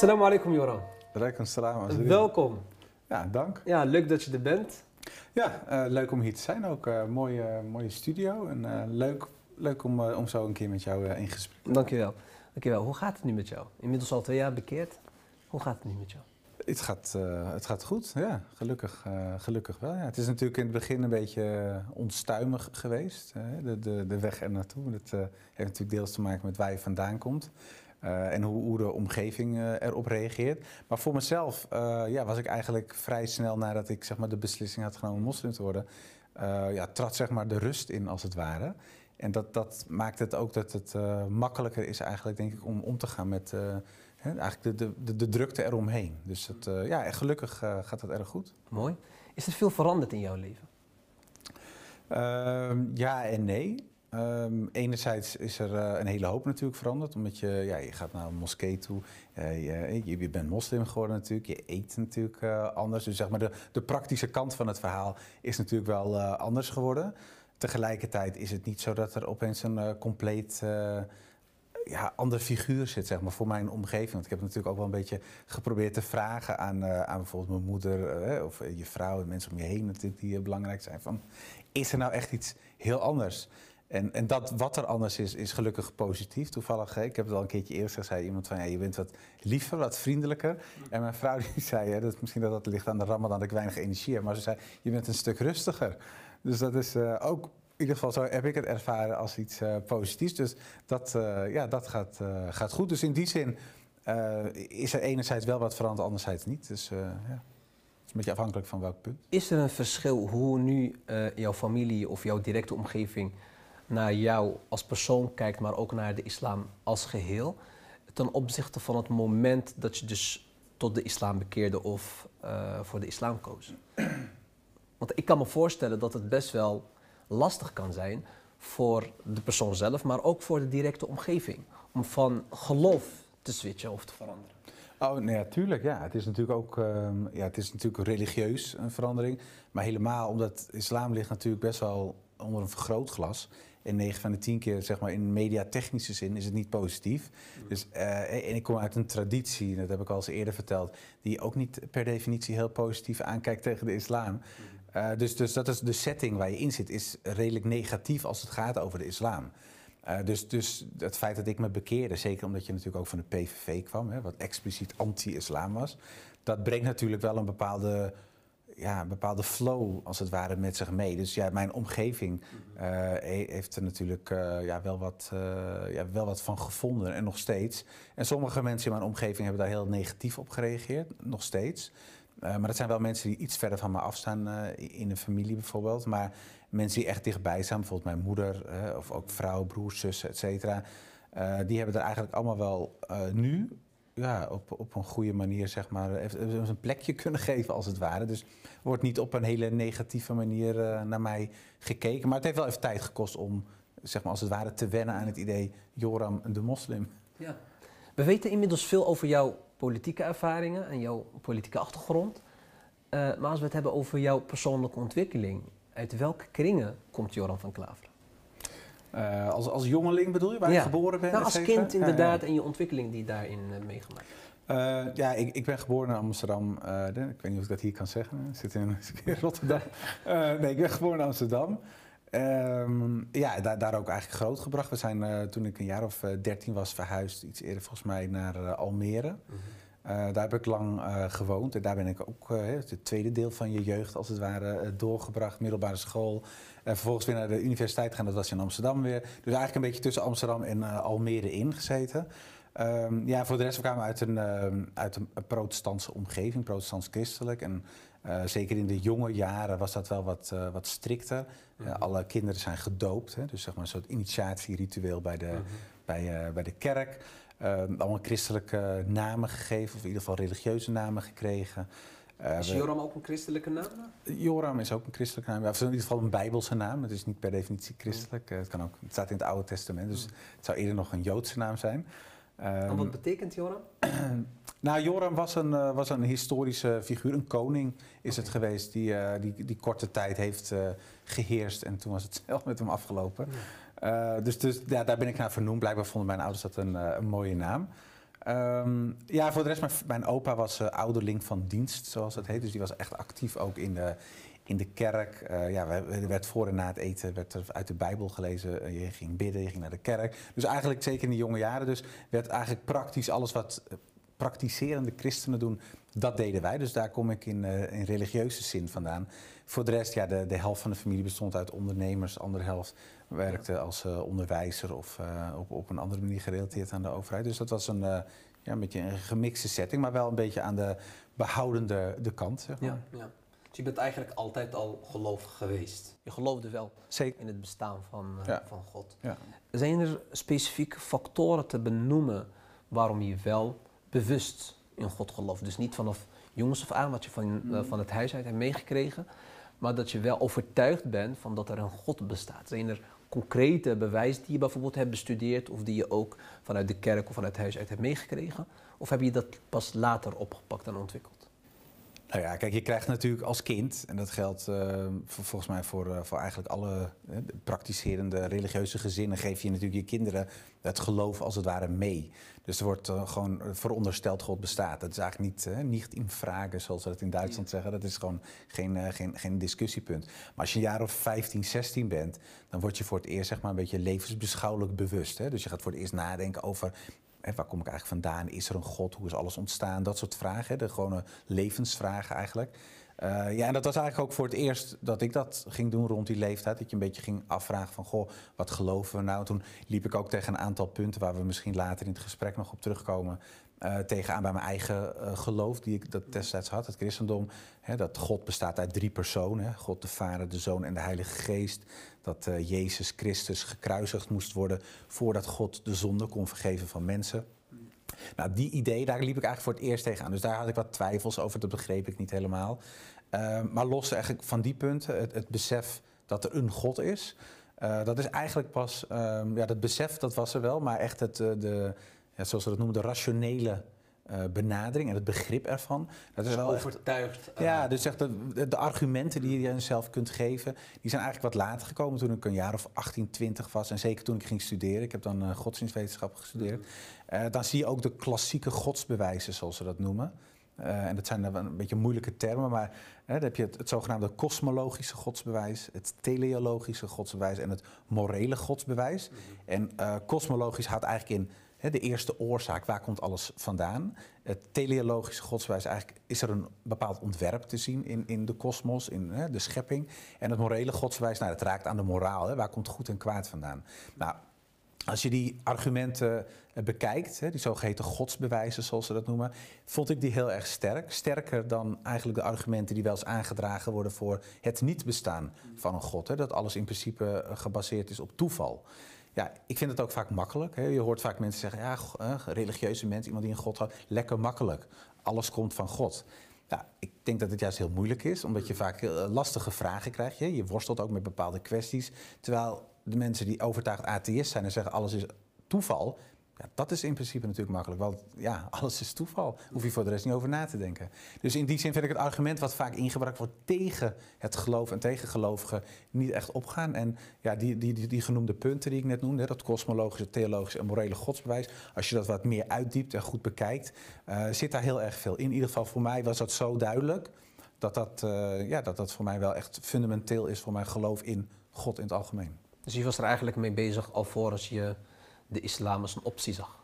Assalamu alaikum Joran. Rijkum salam. Welkom. Ja, dank. Ja, leuk dat je er bent. Ja, eh, leuk om hier te zijn ook. Eh, mooie, mooie studio en eh, leuk, leuk om, eh, om zo een keer met jou eh, in gesprek. Dankjewel. Dankjewel. Hoe gaat het nu met jou? Inmiddels al twee jaar bekeerd. Hoe gaat het nu met jou? Het gaat, eh, het gaat goed, ja, gelukkig, eh, gelukkig wel. Ja. Het is natuurlijk in het begin een beetje eh, onstuimig geweest, hè, de, de, de weg er naartoe. Dat eh, heeft natuurlijk deels te maken met waar je vandaan komt. Eh, en hoe, hoe de omgeving eh, erop reageert. Maar voor mezelf eh, ja, was ik eigenlijk vrij snel nadat ik zeg maar, de beslissing had genomen moslim te worden, ja, trad zeg maar, de rust in als het ware. En dat, dat maakt het ook dat het makkelijker is eigenlijk, denk ik, om om te gaan met hè, eigenlijk de, de, de, drukte eromheen. Dus het, ja, en gelukkig gaat dat erg goed. Mooi. Is er veel veranderd in jouw leven? Ehm, ja en nee. Ehm, enerzijds is er eh, een hele hoop natuurlijk veranderd, omdat je, ja, je gaat naar een moskee toe, eh, je, je, je bent moslim geworden natuurlijk, je eet natuurlijk eh, anders. Dus zeg maar de, de praktische kant van het verhaal is natuurlijk wel eh, anders geworden. Tegelijkertijd is het niet zo dat er opeens een eh, compleet eh, ja, ander figuur zit, zeg maar, voor mijn omgeving. Want ik heb natuurlijk ook wel een beetje geprobeerd te vragen aan, eh, aan bijvoorbeeld mijn moeder eh, of je vrouw en mensen om je heen natuurlijk die eh, belangrijk zijn. Van, is er nou echt iets heel anders? En, en dat wat er anders is, is gelukkig positief. Toevallig, ik heb het al een keertje eerder gezegd, iemand van ja, je bent wat liever, wat vriendelijker. En mijn vrouw die zei, dat, misschien dat dat ligt aan de ramadan dat ik weinig energie heb, maar ze zei, je bent een stuk rustiger. Dus dat is eh, ook, in ieder geval zo heb ik het ervaren als iets eh, positiefs. Dus dat, eh, ja, dat gaat, gaat goed. Dus in die zin is er enerzijds wel wat veranderd, anderzijds niet. Dus ja, is een beetje afhankelijk van welk punt. Is er een verschil hoe nu jouw familie of jouw directe omgeving naar jou als persoon kijkt, maar ook naar de islam als geheel, ten opzichte van het moment dat je dus tot de islam bekeerde of eh, voor de islam koos? Want ik kan me voorstellen dat het best wel lastig kan zijn voor de persoon zelf, maar ook voor de directe omgeving, om van geloof te switchen of te veranderen. Oh, nee, ja, tuurlijk. Ja. Het is natuurlijk ook ehm, ja, het is natuurlijk religieus een verandering. Maar helemaal omdat islam ligt natuurlijk best wel onder een vergrootglas. En 9 van de 10 keer, zeg maar, in mediatechnische zin is het niet positief. Dus, eh, en ik kom uit een traditie, dat heb ik al eens eerder verteld, die ook niet per definitie heel positief aankijkt tegen de islam. Eh, dus, dus dat is de setting waar je in zit, is redelijk negatief als het gaat over de islam. Eh, dus, dus het feit dat ik me bekeerde, zeker omdat je natuurlijk ook van de PVV kwam, hè, wat expliciet anti-islam was, dat brengt natuurlijk wel een bepaalde, ja, een bepaalde flow als het ware met zich mee. Dus ja, mijn omgeving eh, he- heeft er natuurlijk eh, ja, wel, wat, eh, ja, wel wat van gevonden en nog steeds. En sommige mensen in mijn omgeving hebben daar heel negatief op gereageerd, nog steeds. Eh, maar dat zijn wel mensen die iets verder van me afstaan, eh, in een familie bijvoorbeeld. Maar mensen die echt dichtbij staan, bijvoorbeeld mijn moeder, eh, of ook vrouw, broers, zussen, et cetera. eh, die hebben er eigenlijk allemaal wel eh, nu ja, op, op een goede manier, zeg maar, ze een plekje kunnen geven als het ware. Dus wordt niet op een hele negatieve manier eh, naar mij gekeken. Maar het heeft wel even tijd gekost om, zeg maar, als het ware te wennen aan het idee Joram de moslim. Ja. We weten inmiddels veel over jouw politieke ervaringen en jouw politieke achtergrond. Eh, maar als we het hebben over jouw persoonlijke ontwikkeling, uit welke kringen komt Joran van Klaveren? Eh, als, als jongeling bedoel je, waar Ja. je geboren bent? Nou, als kind ja. inderdaad en je ontwikkeling die je daarin eh, meegemaakt. Eh, ja, ik, ik ben geboren in Amsterdam. Ik weet niet of ik dat hier kan zeggen. Ik zit in, in Rotterdam. Nee, ik ben geboren in Amsterdam. Ehm, ja, daar, daar ook eigenlijk grootgebracht. We zijn toen ik een jaar of dertien was verhuisd, iets eerder volgens mij, naar Almere. Eh, daar heb ik lang gewoond en daar ben ik ook het tweede deel van je jeugd als het ware doorgebracht. Middelbare school. En vervolgens weer naar de universiteit gaan, dat was in Amsterdam weer. Dus eigenlijk een beetje tussen Amsterdam en eh, Almere ingezeten. Ehm, ja, voor de rest we kwamen we uit een, ehm, uit een protestantse omgeving, protestants-christelijk. En eh, zeker in de jonge jaren was dat wel wat, eh, wat strikter. Eh, alle kinderen zijn gedoopt, hè, dus zeg maar een soort initiatieritueel bij de, bij, eh, bij de kerk. Ehm, allemaal christelijke namen gegeven, of in ieder geval religieuze namen gekregen. Eh, Is Joram ook een christelijke naam? Joram is ook een christelijke naam. Ja, in ieder geval een bijbelse naam. Het is niet per definitie christelijk. Eh, Het, kan ook, het staat in het Oude Testament, dus het zou eerder nog een Joodse naam zijn. En Ehm, wat betekent Joram? nou, Joram was een, eh, was een historische figuur, een koning is het geweest, die, die, die korte tijd heeft eh, geheerst. En toen was het zelf met hem afgelopen. Dus dus ja, daar ben ik naar vernoemd. Blijkbaar vonden mijn ouders dat een, een mooie naam. Ehm, ja, voor de rest, mijn, opa was uh, ouderling van dienst, zoals het heet. Dus die was echt actief ook in de, in de kerk. Uh, ja, er werd voor en na het eten werd er uit de Bijbel gelezen. je ging bidden, je ging naar de kerk. Dus eigenlijk, zeker in de jonge jaren, dus werd eigenlijk praktisch alles wat praktiserende christenen doen, dat deden wij. Dus daar kom ik in, in religieuze zin vandaan. Voor de rest, ja, de, de helft van de familie bestond uit ondernemers. De andere helft werkte als uh, onderwijzer of uh, op, op een andere manier gerelateerd aan de overheid. Dus dat was een, ja, een beetje een gemixte setting, maar wel een beetje aan de behoudende de kant. Zeg maar. ja, ja. Dus je bent eigenlijk altijd al gelovig geweest. Je geloofde wel Zeker. in het bestaan van, Ja. van God. Ja. Zijn er specifieke factoren te benoemen waarom je wel bewust in God gelooft? Dus niet vanaf jongens af aan wat je van, eh, van het huis uit hebt meegekregen, maar dat je wel overtuigd bent van dat er een God bestaat. Zijn er concrete bewijzen die je bijvoorbeeld hebt bestudeerd of die je ook vanuit de kerk of vanuit huis uit hebt meegekregen? Of heb je dat pas later opgepakt en ontwikkeld? Nou ja, kijk, je krijgt natuurlijk als kind, en dat geldt eh, volgens mij voor, eh, voor eigenlijk alle eh, praktiserende religieuze gezinnen, geef je natuurlijk je kinderen het geloof als het ware mee. Dus er wordt gewoon verondersteld God bestaat. Dat is eigenlijk niet, niet in vragen, zoals ze dat in Duitsland zeggen. Dat is gewoon geen, geen, geen discussiepunt. Maar als je een jaar of 15, 16 bent, dan word je voor het eerst zeg maar, een beetje levensbeschouwelijk bewust. Hè? Dus je gaat voor het eerst nadenken over Waar kom ik eigenlijk vandaan? Is er een God? Hoe is alles ontstaan? Dat soort vragen, de gewone levensvragen eigenlijk. Uh, ja, en dat was eigenlijk ook voor het eerst dat ik dat ging doen rond die leeftijd. Dat je een beetje ging afvragen van, goh, wat geloven we nou? Toen liep ik ook tegen een aantal punten waar we misschien later in het gesprek nog op terugkomen. Uh, tegenaan bij mijn eigen uh, geloof, die ik dat destijds had, het christendom. Hè, dat God bestaat uit drie personen. Hè, God de Vader, de Zoon en de Heilige Geest. Dat uh, Jezus Christus gekruisigd moest worden voordat God de zonde kon vergeven van mensen. Nou, die idee, daar liep ik eigenlijk voor het eerst tegenaan. Dus daar had ik wat twijfels over, dat begreep ik niet helemaal. Maar los eigenlijk van die punten, het, het besef dat er een God is... Dat is eigenlijk pas, um, ja, dat besef dat was er wel, maar echt het, de, ja, zoals we dat noemen, de rationele uh, benadering en het begrip ervan. Dat is wel overtuigd. Echt, ja, dus echt de, de, argumenten die je jezelf kunt geven, die zijn eigenlijk wat later gekomen toen ik een jaar of 18, 20 was. En zeker toen ik ging studeren. Ik heb dan uh, godsdienstwetenschap gestudeerd. Dan zie je ook de klassieke godsbewijzen, zoals ze dat noemen. En dat zijn een beetje moeilijke termen, maar hè, dan heb je het, het zogenaamde kosmologische godsbewijs, het teleologische godsbewijs en het morele godsbewijs. En kosmologisch houdt eigenlijk in de eerste oorzaak, waar komt alles vandaan? Het teleologische godsbewijs, eigenlijk is er een bepaald ontwerp te zien in, in de kosmos, in hè, de schepping. En het morele godsbewijs, nou, dat raakt aan de moraal, hè, waar komt goed en kwaad vandaan? Nou, als je die argumenten bekijkt, die zogeheten godsbewijzen zoals ze dat noemen, vond ik die heel erg sterk. Sterker dan eigenlijk de argumenten die wel eens aangedragen worden voor het niet bestaan van een god. Dat alles in principe gebaseerd is op toeval. Ja, ik vind het ook vaak makkelijk. Je hoort vaak mensen zeggen, ja, religieuze mensen, iemand die een god houdt, lekker makkelijk. Alles komt van God. Ja, ik denk dat het juist heel moeilijk is, omdat je vaak lastige vragen krijgt. Je worstelt ook met bepaalde kwesties. Terwijl de mensen die overtuigd atheïst zijn en zeggen alles is toeval, dat is in principe natuurlijk makkelijk. Want ja, alles is toeval. Hoef je voor de rest niet over na te denken. Dus in die zin vind ik het argument wat vaak ingebracht wordt tegen het geloof en tegen gelovigen niet echt opgaan. En ja, die, die, die, genoemde punten die ik net noemde, dat kosmologische, theologische en morele godsbewijs, als je dat wat meer uitdiept en goed bekijkt, uh, zit daar heel erg veel in. In ieder geval voor mij was dat zo duidelijk dat dat, uh, ja, dat dat voor mij wel echt fundamenteel is voor mijn geloof in God in het algemeen. Dus je was er eigenlijk mee bezig alvorens je de islam als een optie zag?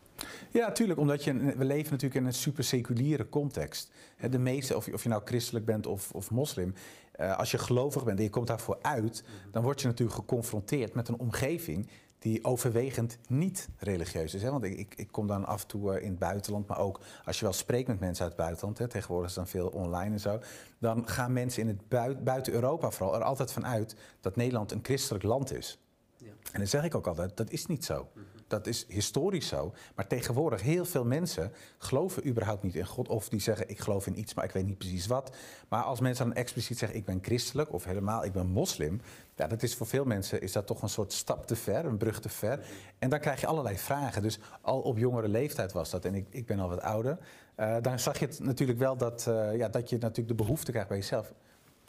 Ja, tuurlijk. Omdat je, we leven natuurlijk in een super seculiere context. De meeste, of je, of je nou christelijk bent of, of moslim, uh, als je gelovig bent en je komt daarvoor uit, dan word je natuurlijk geconfronteerd met een omgeving die overwegend niet religieus is. Hè? Want ik, ik, ik, kom dan af en toe uh, in het buitenland, maar ook als je wel spreekt met mensen uit het buitenland, hè, tegenwoordig is dan veel online en zo, dan gaan mensen in het buiten, buiten Europa vooral er altijd van uit dat Nederland een christelijk land is. Ja. En dan zeg ik ook altijd, dat is niet zo. Dat is historisch zo. Maar tegenwoordig, heel veel mensen geloven überhaupt niet in God. Of die zeggen, ik geloof in iets, maar ik weet niet precies wat. Maar als mensen dan expliciet zeggen, ik ben christelijk of helemaal, ik ben moslim. Ja, dat is voor veel mensen is dat toch een soort stap te ver, een brug te ver. En dan krijg je allerlei vragen. Dus al op jongere leeftijd was dat. En ik, ik ben al wat ouder. Uh, dan zag je het natuurlijk wel dat, uh, ja, dat je natuurlijk de behoefte krijgt bij jezelf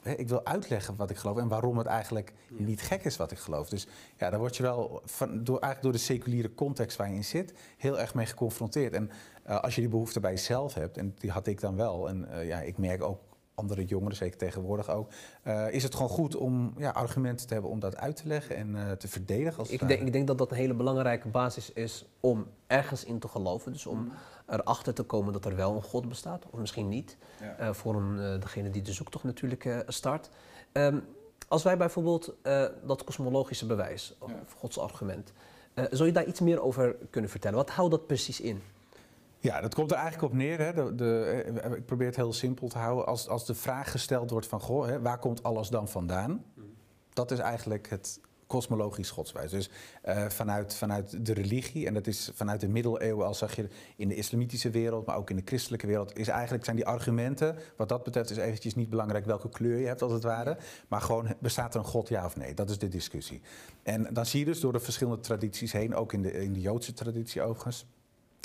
ik wil uitleggen wat ik geloof en waarom het eigenlijk ja. niet gek is wat ik geloof. Dus ja, daar word je wel van, door, eigenlijk door de seculiere context waar je in zit heel erg mee geconfronteerd. En Eh, als je die behoefte bij jezelf hebt, en die had ik dan wel, en eh, ja, ik merk ook andere jongeren, zeker tegenwoordig ook, eh, is het gewoon goed om ja, argumenten te hebben om dat uit te leggen en te verdedigen. Als Ik denk, ik denk dat dat een hele belangrijke basis is om ergens in te geloven. Dus om erachter te komen dat er wel een God bestaat, of misschien niet. Ja. Eh, voor een, eh, degene die de zoektocht natuurlijk eh, start. Ehm, als wij bijvoorbeeld dat kosmologische bewijs, of Ja. Gods argument, zou je daar iets meer over kunnen vertellen? Wat houdt dat precies in? Ja, dat komt er eigenlijk op neer. Hè. De, de, ik probeer het heel simpel te houden. Als, als de vraag gesteld wordt van, goh, hè, waar komt alles dan vandaan? Dat is eigenlijk het kosmologisch godswijs. Dus eh, vanuit, vanuit de religie, en dat is vanuit de middeleeuwen, al zag je in de islamitische wereld, maar ook in de christelijke wereld, is eigenlijk zijn die argumenten, wat dat betreft is eventjes niet belangrijk welke kleur je hebt als het ware, maar gewoon bestaat er een god ja of nee? Dat is de discussie. En dan zie je dus door de verschillende tradities heen, ook in de, in de Joodse traditie overigens,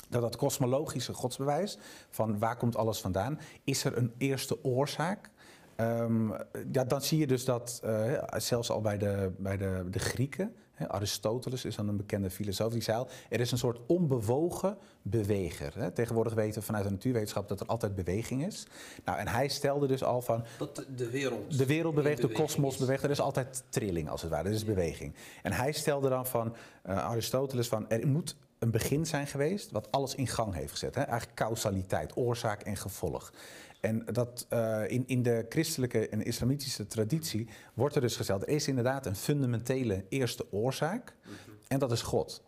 dat dat kosmologische godsbewijs, van waar komt alles vandaan, is er een eerste oorzaak? Ehm, ja, dan zie je dus dat, eh, zelfs al bij de, bij de, de Grieken, hè, Aristoteles is dan een bekende filosoof, die zei al, er is een soort onbewogen beweger. Hè. Tegenwoordig weten we vanuit de natuurwetenschap dat er altijd beweging is. Nou, en hij stelde dus al van, Dat de wereld. de wereld beweegt, de kosmos beweegt. Er is altijd trilling als het ware, er is beweging. En hij stelde dan van eh, Aristoteles van er moet een begin zijn geweest wat alles in gang heeft gezet. Hè? Eigenlijk causaliteit, oorzaak en gevolg. En dat eh, in, in de christelijke en islamitische traditie wordt er dus gesteld, er is inderdaad een fundamentele eerste oorzaak en dat is God.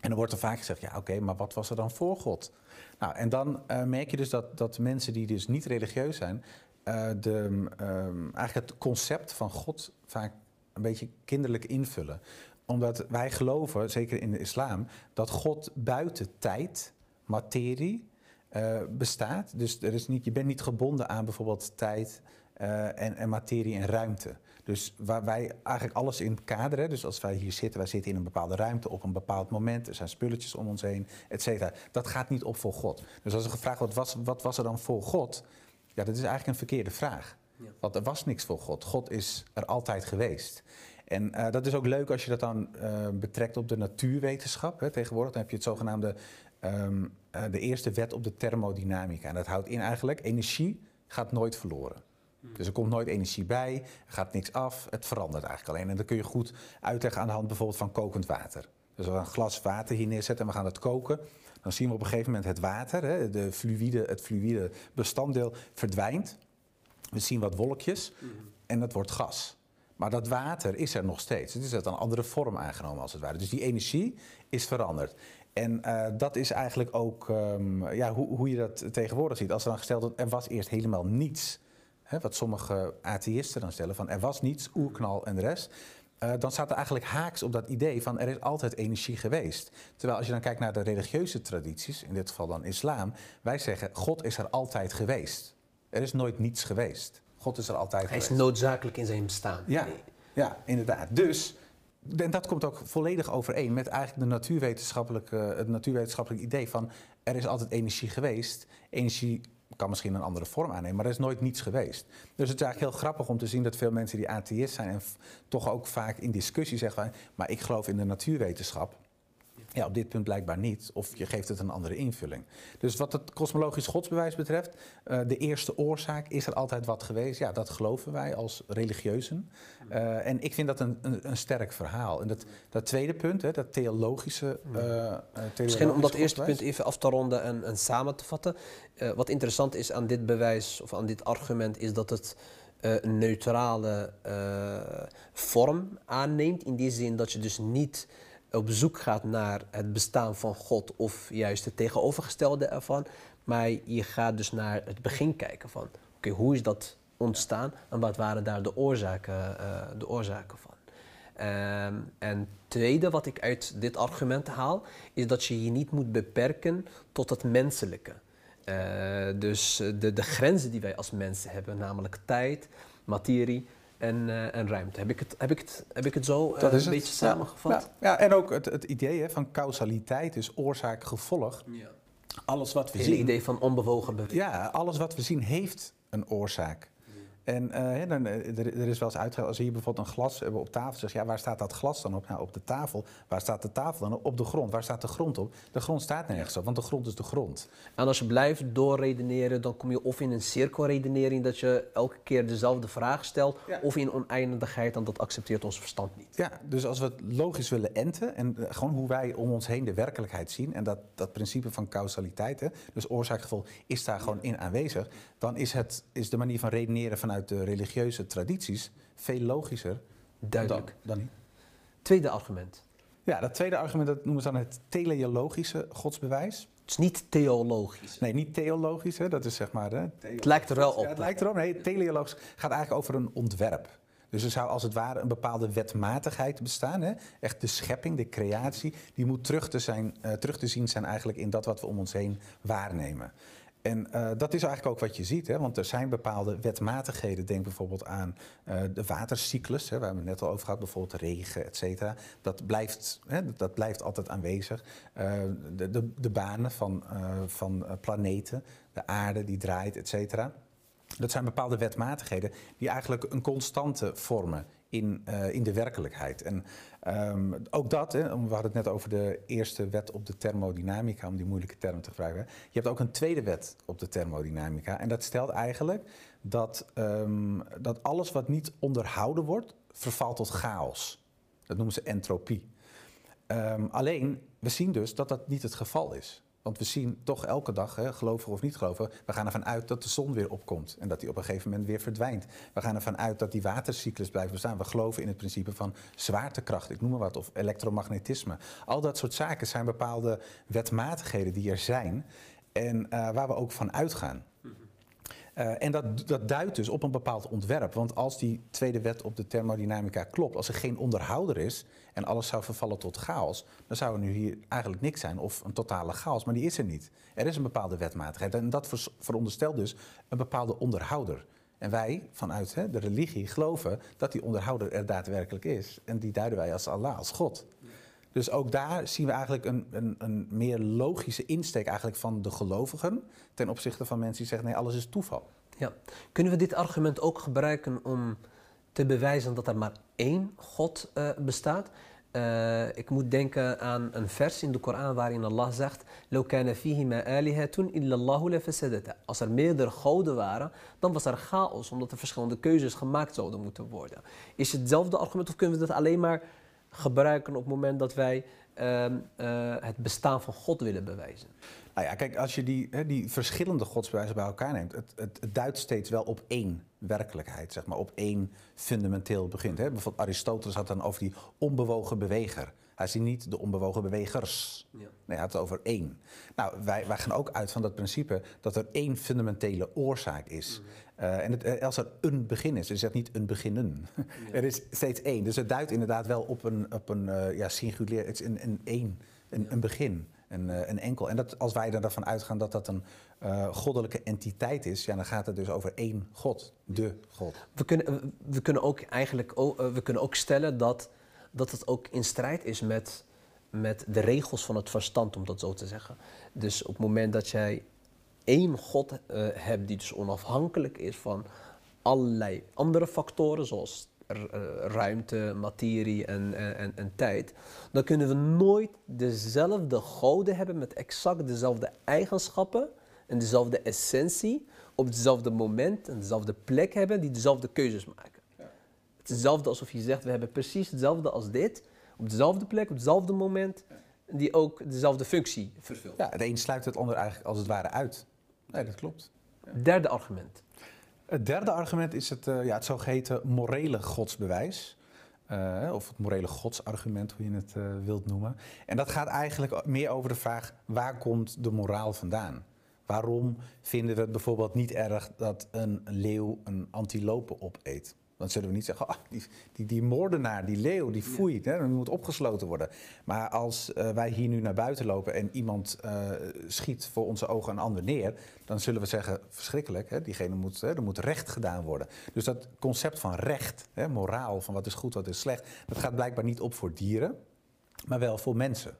En dan wordt er vaak gezegd, ja oké, maar wat was er dan voor God? Nou, en dan eh, merk je dus dat, dat mensen die dus niet religieus zijn, eh, de, ehm, eigenlijk het concept van God vaak een beetje kinderlijk invullen. Omdat wij geloven, zeker in de islam, dat God buiten tijd, materie, eh, bestaat. Dus er is niet, je bent niet gebonden aan bijvoorbeeld tijd eh, en, en materie en ruimte. Dus waar wij eigenlijk alles in kaderen, dus als wij hier zitten, wij zitten in een bepaalde ruimte op een bepaald moment, er zijn spulletjes om ons heen, et cetera. Dat gaat niet op voor God. Dus als er gevraagd wordt, wat was, wat was er dan voor God? Ja, dat is eigenlijk een verkeerde vraag. Ja. Want er was niks voor God. God is er altijd geweest. En eh, dat is ook leuk als je dat dan betrekt op de natuurwetenschap. Hè. Tegenwoordig dan heb je het zogenaamde ehm, eh, de eerste wet op de thermodynamica. En dat houdt in eigenlijk, energie gaat nooit verloren. Dus er komt nooit energie bij, er gaat niks af, het verandert eigenlijk alleen. En dat kun je goed uitleggen aan de hand bijvoorbeeld van kokend water. Dus als we een glas water hier neerzetten en we gaan het koken, dan zien we op een gegeven moment het water, hè, de fluïde, het fluïde bestanddeel verdwijnt. We zien wat wolkjes en dat wordt gas. Maar dat water is er nog steeds. Het is uit een andere vorm aangenomen als het ware. Dus die energie is veranderd. En eh, dat is eigenlijk ook ehm, ja, hoe, hoe je dat tegenwoordig ziet. Als er dan gesteld wordt, er was eerst helemaal niets. Hè, wat sommige atheïsten dan stellen, van er was niets, oerknal en de rest. eh, dan staat er eigenlijk haaks op dat idee van er is altijd energie geweest. Terwijl als je dan kijkt naar de religieuze tradities, in dit geval dan islam, wij zeggen God is er altijd geweest. Er is nooit niets geweest. God is er altijd Hij is geweest. noodzakelijk in zijn bestaan. Ja, ja, inderdaad. Dus, en dat komt ook volledig overeen met eigenlijk de natuurwetenschappelijke, het natuurwetenschappelijk idee van er is altijd energie geweest. Energie kan misschien een andere vorm aannemen, maar er is nooit niets geweest. Dus het is eigenlijk heel grappig om te zien dat veel mensen die atheïst zijn en toch ook vaak in discussie zeggen maar ik geloof in de natuurwetenschap. Ja, op dit punt blijkbaar niet. Of je geeft het een andere invulling. Dus wat het kosmologisch godsbewijs betreft, eh, de eerste oorzaak, is er altijd wat geweest? Ja, dat geloven wij als religieuzen. Eh, en ik vind dat een, een, een sterk verhaal. En dat, dat tweede punt, hè, dat theologische. eh, eh, Misschien om dat eerste punt even af te ronden en, en samen te vatten. Wat interessant is aan dit bewijs of aan dit argument is dat het een neutrale vorm aanneemt. In die zin dat je dus niet op zoek gaat naar het bestaan van God of juist het tegenovergestelde ervan. Maar je gaat dus naar het begin kijken van oké, hoe is dat ontstaan en wat waren daar de oorzaken, eh, de oorzaken van. Ehm, en tweede wat ik uit dit argument haal, is dat je je niet moet beperken tot het menselijke. Eh, dus de, de grenzen die wij als mensen hebben, namelijk tijd, materie en, eh, en ruimte. Heb ik het, heb ik het, heb ik het zo eh, een het. beetje samengevat? Ja, ja, en ook het, het idee hè, van causaliteit, dus oorzaak-gevolg. Ja. Alles wat we Het hele zien. idee van onbewogen beweging. Ja, alles wat we zien heeft een oorzaak. En eh, dan, eh, er, er is wel eens uitgelegd, als we hier bijvoorbeeld een glas hebben op tafel, zeg je, ja, waar staat dat glas dan op? Nou, op de tafel. Waar staat de tafel dan op? Op de grond. Waar staat de grond op? De grond staat nergens op, want de grond is de grond. En als je blijft doorredeneren, dan kom je of in een cirkelredenering dat je elke keer dezelfde vraag stelt, Ja. of in oneindigheid en dat accepteert ons verstand niet. Ja, dus als we het logisch willen enten en eh, gewoon hoe wij om ons heen de werkelijkheid zien en dat, dat principe van causaliteit, hè, dus oorzaak-gevolg, is daar gewoon in aanwezig, dan is, het, is de manier van redeneren vanuit de religieuze tradities veel logischer Duidelijk. dan, dan niet. Tweede argument. Ja, dat tweede argument dat noemen ze dan het teleologische godsbewijs. Het is niet theologisch. Nee, niet theologisch, hè, dat is zeg maar... Hè, Het lijkt er wel op. Ja, het lijkt erop. Nee, teleologisch gaat eigenlijk over een ontwerp. Dus er zou als het ware een bepaalde wetmatigheid bestaan. Hè? Echt de schepping, de creatie, die moet terug te, zijn, eh, terug te zien zijn eigenlijk in dat wat we om ons heen waarnemen. En eh, dat is eigenlijk ook wat je ziet, hè? want er zijn bepaalde wetmatigheden. Denk bijvoorbeeld aan eh, de watercyclus, hè, waar we het net al over gehad, bijvoorbeeld regen, et cetera. Dat blijft, hè, dat- blijft altijd aanwezig. Eh, de, de, de banen van, van planeten, de aarde die draait, et cetera. Dat zijn bepaalde wetmatigheden die eigenlijk een constante vormen in, in de werkelijkheid. En ehm, ook dat, hè, we hadden het net over de eerste wet op de thermodynamica, om die moeilijke term te gebruiken. Je hebt ook een tweede wet op de thermodynamica. En dat stelt eigenlijk dat, ehm, dat alles wat niet onderhouden wordt, vervalt tot chaos. Dat noemen ze entropie. Ehm, alleen, we zien dus dat dat niet het geval is. Want we zien toch elke dag, hè, of niet gelovig, we gaan ervan uit dat de zon weer opkomt en dat die op een gegeven moment weer verdwijnt. We gaan ervan uit dat die watercyclus blijft bestaan. We geloven in het principe van zwaartekracht, ik noem maar wat, of elektromagnetisme. Al dat soort zaken zijn bepaalde wetmatigheden die er zijn en eh, waar we ook van uitgaan. Eh, en dat, dat duidt dus op een bepaald ontwerp. Want als die tweede wet op de thermodynamica klopt, als er geen onderhouder is en alles zou vervallen tot chaos, dan zou er nu hier eigenlijk niks zijn of een totale chaos. Maar die is er niet. Er is een bepaalde wetmatigheid en dat veronderstelt dus een bepaalde onderhouder. En wij vanuit hè, de religie geloven dat die onderhouder er daadwerkelijk is. En die duiden wij als Allah, als God. Dus ook daar zien we eigenlijk een, een, een meer logische insteek eigenlijk van de gelovigen ten opzichte van mensen die zeggen nee, alles is toeval. Ja. Kunnen we dit argument ook gebruiken om te bewijzen dat er maar één God eh, bestaat? Eh, ik moet denken aan een vers in de Koran waarin Allah zegt. Als er meerdere goden waren, dan was er chaos, omdat er verschillende keuzes gemaakt zouden moeten worden. Is het hetzelfde argument of kunnen we dat alleen maar gebruiken op het moment dat wij ehm, eh, het bestaan van God willen bewijzen? Nou ja, kijk, als je die, hè, die verschillende godsbewijzen bij elkaar neemt, het, het, het duidt steeds wel op één werkelijkheid, zeg maar, op één fundamenteel begin. Hè. Bijvoorbeeld Aristoteles had dan over die onbewogen beweger. Hij ziet niet de onbewogen bewegers. Ja. Nee, hij had het over één. Nou, wij, wij gaan ook uit van dat principe dat er één fundamentele oorzaak is. Eh, en het, eh, als er een begin is, is het niet een beginnen. er is steeds één. Dus het duidt inderdaad wel op een, op een eh, ja, singulier, het is een, een één, een, een begin. Een, eh, een enkel. En dat, als wij er dan uitgaan dat dat een eh, goddelijke entiteit is, ja, dan gaat het dus over één God, de God. We kunnen, we kunnen ook eigenlijk eh, we kunnen ook stellen dat, dat het ook in strijd is met, met de regels van het verstand, om dat zo te zeggen. Dus op het moment dat jij één God hebt die dus onafhankelijk is van allerlei andere factoren, zoals ruimte, materie en, en, en, en tijd, dan kunnen we nooit dezelfde goden hebben met exact dezelfde eigenschappen en dezelfde essentie op hetzelfde moment en dezelfde plek hebben die dezelfde keuzes maken. Het is hetzelfde alsof je zegt, we hebben precies hetzelfde als dit, op dezelfde plek, op hetzelfde moment, die ook dezelfde functie vervult. Ja, het een sluit het ander eigenlijk als het ware uit. Nee, dat klopt. Derde argument. Het derde argument is het, eh, ja, het zogeheten morele godsbewijs. Eh, of het morele godsargument, hoe je het eh, wilt noemen. En dat gaat eigenlijk meer over de vraag: waar komt de moraal vandaan? Waarom vinden we het bijvoorbeeld niet erg dat een leeuw een antilope opeet? Dan zullen we niet zeggen, ah, die, die, die moordenaar, die leeuw, die foeit, hè, die moet opgesloten worden. Maar als eh, wij hier nu naar buiten lopen en iemand eh, schiet voor onze ogen een ander neer, dan zullen we zeggen, verschrikkelijk, hè, diegene moet, hè, er moet recht gedaan worden. Dus dat concept van recht, hè, moraal, van wat is goed, wat is slecht, dat gaat blijkbaar niet op voor dieren, maar wel voor mensen.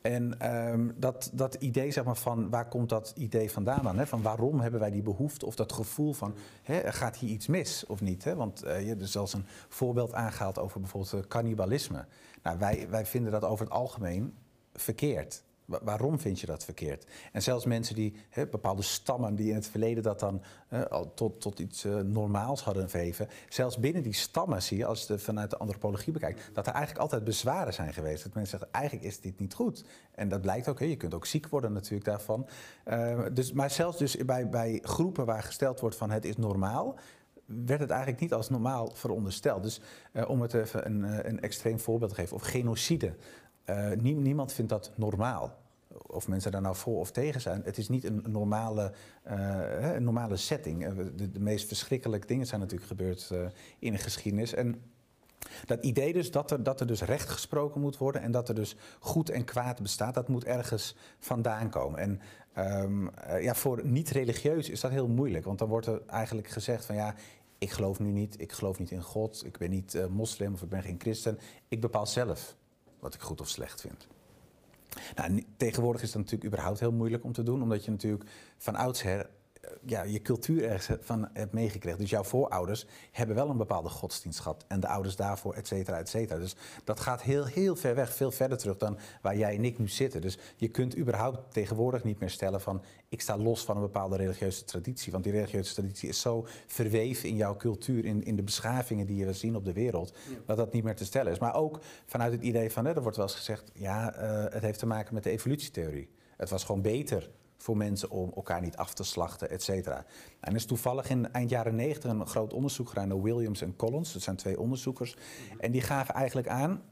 En ehm, dat, dat idee, zeg maar, van waar komt dat idee vandaan dan? Hè? Van waarom hebben wij die behoefte of dat gevoel van hè, gaat hier iets mis of niet? Hè? Want uh, je hebt dus zelfs een voorbeeld aangehaald over bijvoorbeeld cannibalisme. Nou, wij, wij vinden dat over het algemeen verkeerd. Waarom vind je dat verkeerd? En zelfs mensen die bepaalde stammen die in het verleden dat dan al tot, tot iets uh, normaals hadden verheven. Zelfs binnen die stammen zie je, als je vanuit de antropologie bekijkt, dat er eigenlijk altijd bezwaren zijn geweest. Dat mensen zeggen, eigenlijk is dit niet goed. En dat blijkt ook, je kunt ook ziek worden natuurlijk daarvan. Uh, dus, maar zelfs dus bij, bij groepen waar gesteld wordt van het is normaal, werd het eigenlijk niet als normaal verondersteld. Dus uh, om het even een, een extreem voorbeeld te geven, of genocide. Niemand vindt dat normaal of mensen daar nou voor of tegen zijn. Het is niet een normale, uh, een normale setting. Eh, de, de, meest verschrikkelijke dingen zijn natuurlijk gebeurd uh, in de geschiedenis. En dat idee dus dat er, dat er dus recht gesproken moet worden en dat er dus goed en kwaad bestaat, dat moet ergens vandaan komen. En uh, ja, voor niet-religieus is dat heel moeilijk, want dan wordt er eigenlijk gezegd van ja, ik geloof nu niet, ik geloof niet in God, ik ben niet moslim of ik ben geen christen. Ik bepaal zelf wat ik goed of slecht vind. Nou, tegenwoordig is dat natuurlijk überhaupt heel moeilijk om te doen, omdat je natuurlijk van oudsher ja, je cultuur ergens van hebt meegekregen. Dus jouw voorouders hebben wel een bepaalde godsdienst gehad. En de ouders daarvoor, et cetera, et cetera. Dus dat gaat heel, heel ver weg, veel verder terug dan waar jij en ik nu zitten. Dus je kunt überhaupt tegenwoordig niet meer stellen van... ik sta los van een bepaalde religieuze traditie. Want die religieuze traditie is zo verweven in jouw cultuur... in, in de beschavingen die we zien op de wereld... dat dat niet meer te stellen is. Maar ook vanuit het idee van, hè, er wordt wel eens gezegd... ja, uh, het heeft te maken met de evolutietheorie. Het was gewoon beter voor mensen om elkaar niet af te slachten, et cetera. En er is toevallig in eind jaren 90 een groot onderzoek gedaan door Williams en Collins. Dat zijn twee onderzoekers. En die gaven eigenlijk aan,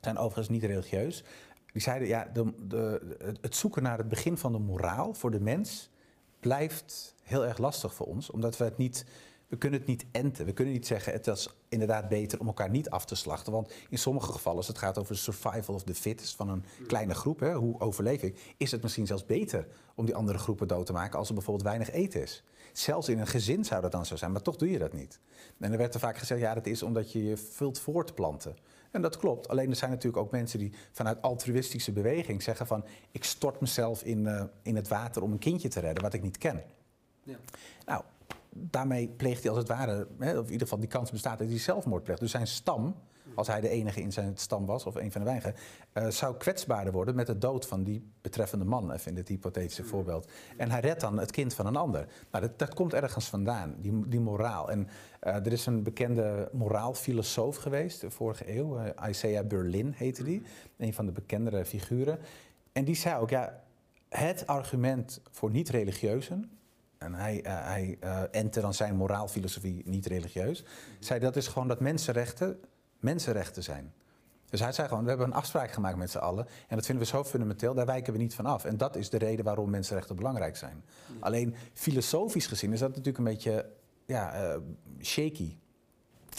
zijn overigens niet religieus, die zeiden ja, de, de, het zoeken naar het begin van de moraal voor de mens blijft heel erg lastig voor ons, omdat we het niet we kunnen het niet enten. We kunnen niet zeggen het is inderdaad beter om elkaar niet af te slachten. Want in sommige gevallen, als het gaat over de survival of the fittest van een kleine groep, hè, hoe overleef ik, is het misschien zelfs beter om die andere groepen dood te maken als er bijvoorbeeld weinig eten is. Zelfs in een gezin zou dat dan zo zijn, maar toch doe je dat niet. En er werd er vaak gezegd, ja, dat is omdat je je vult voortplanten. En dat klopt. Alleen er zijn natuurlijk ook mensen die vanuit altruïstische beweging zeggen van... ik stort mezelf in, uh, in het water om een kindje te redden wat ik niet ken. Ja. Nou, daarmee pleegt hij als het ware, hè, of in ieder geval die kans bestaat dat hij zelfmoord pleegt. Dus zijn stam, als hij de enige in zijn stam was, of een van de weinigen, uh, zou kwetsbaarder worden met de dood van die betreffende man, even in dit hypothetische voorbeeld. En hij redt dan het kind van een ander. Nou, dat, dat komt ergens vandaan, die, die moraal. En uh, er is een bekende moraalfilosoof geweest, de vorige eeuw, uh, Isaiah Berlin heette die, een van de bekendere figuren. En die zei ook, ja, het argument voor niet-religieuzen en hij, uh, hij uh, ente dan zijn moraalfilosofie niet religieus. Zei dat is gewoon dat mensenrechten mensenrechten zijn. Dus hij zei gewoon, we hebben een afspraak gemaakt met z'n allen. En dat vinden we zo fundamenteel, daar wijken we niet van af. En dat is de reden waarom mensenrechten belangrijk zijn. Alleen filosofisch gezien is dat natuurlijk een beetje ja, uh, shaky.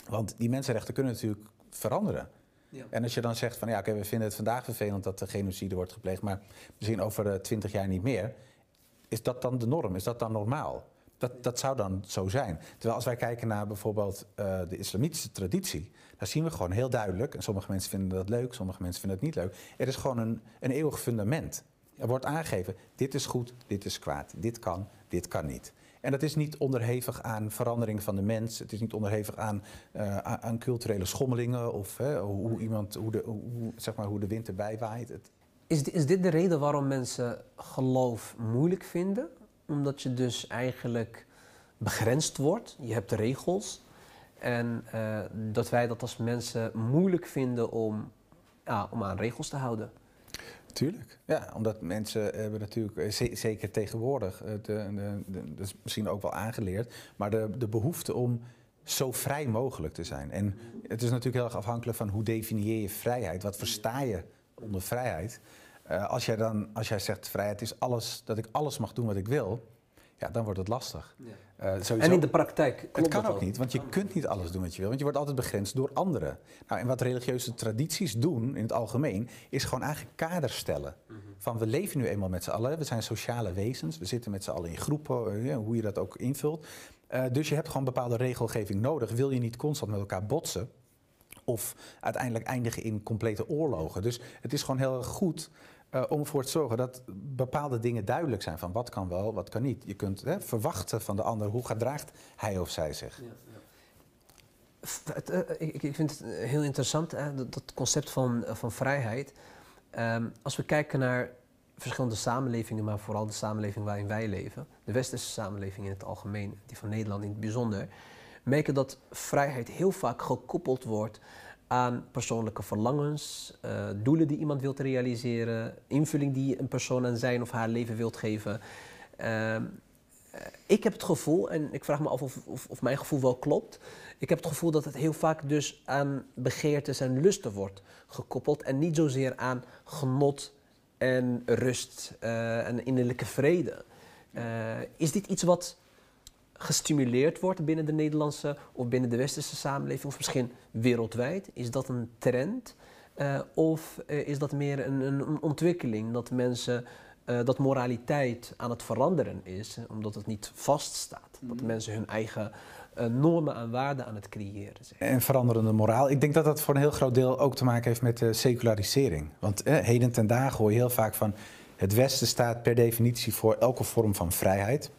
Want die mensenrechten kunnen natuurlijk veranderen. Ja. En als je dan zegt van ja, oké, okay, we vinden het vandaag vervelend dat er genocide wordt gepleegd, maar misschien over twintig jaar niet meer is dat dan de norm? Is dat dan normaal? Dat, dat zou dan zo zijn. Terwijl als wij kijken naar bijvoorbeeld uh, de islamitische traditie, daar zien we gewoon heel duidelijk, en sommige mensen vinden dat leuk, sommige mensen vinden het niet leuk, er is gewoon een, een eeuwig fundament. Er wordt aangegeven, dit is goed, dit is kwaad, dit kan, dit kan niet. En dat is niet onderhevig aan verandering van de mens. Het is niet onderhevig aan, uh, aan culturele schommelingen of hoe, iemand, hoe, de, hoe, zeg maar, hoe de wind erbij waait. Het, is, is dit de reden waarom mensen geloof moeilijk vinden? Omdat je dus eigenlijk begrensd wordt. Je hebt regels. En uh, dat wij dat als mensen moeilijk vinden om, ja, om aan regels te houden. Tuurlijk. Ja, omdat mensen hebben natuurlijk, eh, zeker tegenwoordig, de, de, de, dat is misschien ook wel aangeleerd, maar de, de behoefte om zo vrij mogelijk te zijn. En het is natuurlijk heel erg afhankelijk van hoe definieer je vrijheid. Wat versta je onder vrijheid. Uh, als, jij dan, als jij zegt vrijheid is alles, dat ik alles mag doen wat ik wil, ja, dan wordt het lastig. Ja. Uh, en in de praktijk Het kan ook niet, want je kunt niet alles doen wat je wil, want je wordt altijd begrensd door anderen. Nou, en wat religieuze tradities doen in het algemeen, is gewoon eigenlijk kaders stellen. Mm -hmm. Van we leven nu eenmaal met z'n allen, we zijn sociale wezens, we zitten met z'n allen in groepen, uh, hoe je dat ook invult. Uh, dus je hebt gewoon bepaalde regelgeving nodig. Wil je niet constant met elkaar botsen, of uiteindelijk eindigen in complete oorlogen. Dus het is gewoon heel goed Uh, om ervoor te zorgen dat bepaalde dingen duidelijk zijn van wat kan wel, wat kan niet. Je kunt hè, verwachten van de ander hoe gedraagt hij of zij zich. Ja. Uh, ik, vind het heel interessant, hè, dat, concept van, van vrijheid. Um, als we kijken naar verschillende samenlevingen, maar vooral de samenleving waarin wij leven, de westerse samenleving in het algemeen, die van Nederland in het bijzonder, merken dat vrijheid heel vaak gekoppeld wordt aan persoonlijke verlangens, uh, doelen die iemand wilt realiseren, invulling die een persoon aan zijn of haar leven wilt geven. Uh, ik heb het gevoel, en ik vraag me af of, of, of, mijn gevoel wel klopt, ik heb het gevoel dat het heel vaak dus aan begeertes en lusten wordt gekoppeld en niet zozeer aan genot en rust uh, en innerlijke vrede. is dit iets wat gestimuleerd wordt binnen de Nederlandse of binnen de westerse samenleving, of misschien wereldwijd? Is dat een trend? Uh, of uh, is dat meer een, een, ontwikkeling dat mensen, uh, dat moraliteit aan het veranderen is, omdat het niet vaststaat? Dat mhm. mensen hun eigen normen en waarden aan het creëren zijn. En veranderende moraal. Ik denk dat dat voor een heel groot deel ook te maken heeft met secularisering. Want heden ten dagen hoor je heel vaak van het Westen staat per definitie voor elke vorm van vrijheid.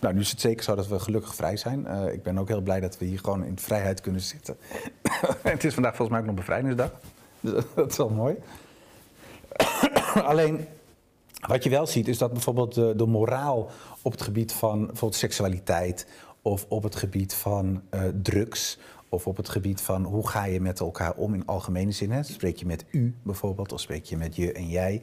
Nou, nu is het zeker zo dat we gelukkig vrij zijn. Uh, ik ben ook heel blij dat we hier gewoon in vrijheid kunnen zitten. het is vandaag volgens mij ook nog bevrijdingsdag. Dus dat is wel mooi. Alleen, wat je wel ziet is dat bijvoorbeeld de, moraal op het gebied van bijvoorbeeld seksualiteit... of op het gebied van uh, drugs of op het gebied van hoe ga je met elkaar om in algemene zin. Hè? Spreek je met u bijvoorbeeld of spreek je met je en jij...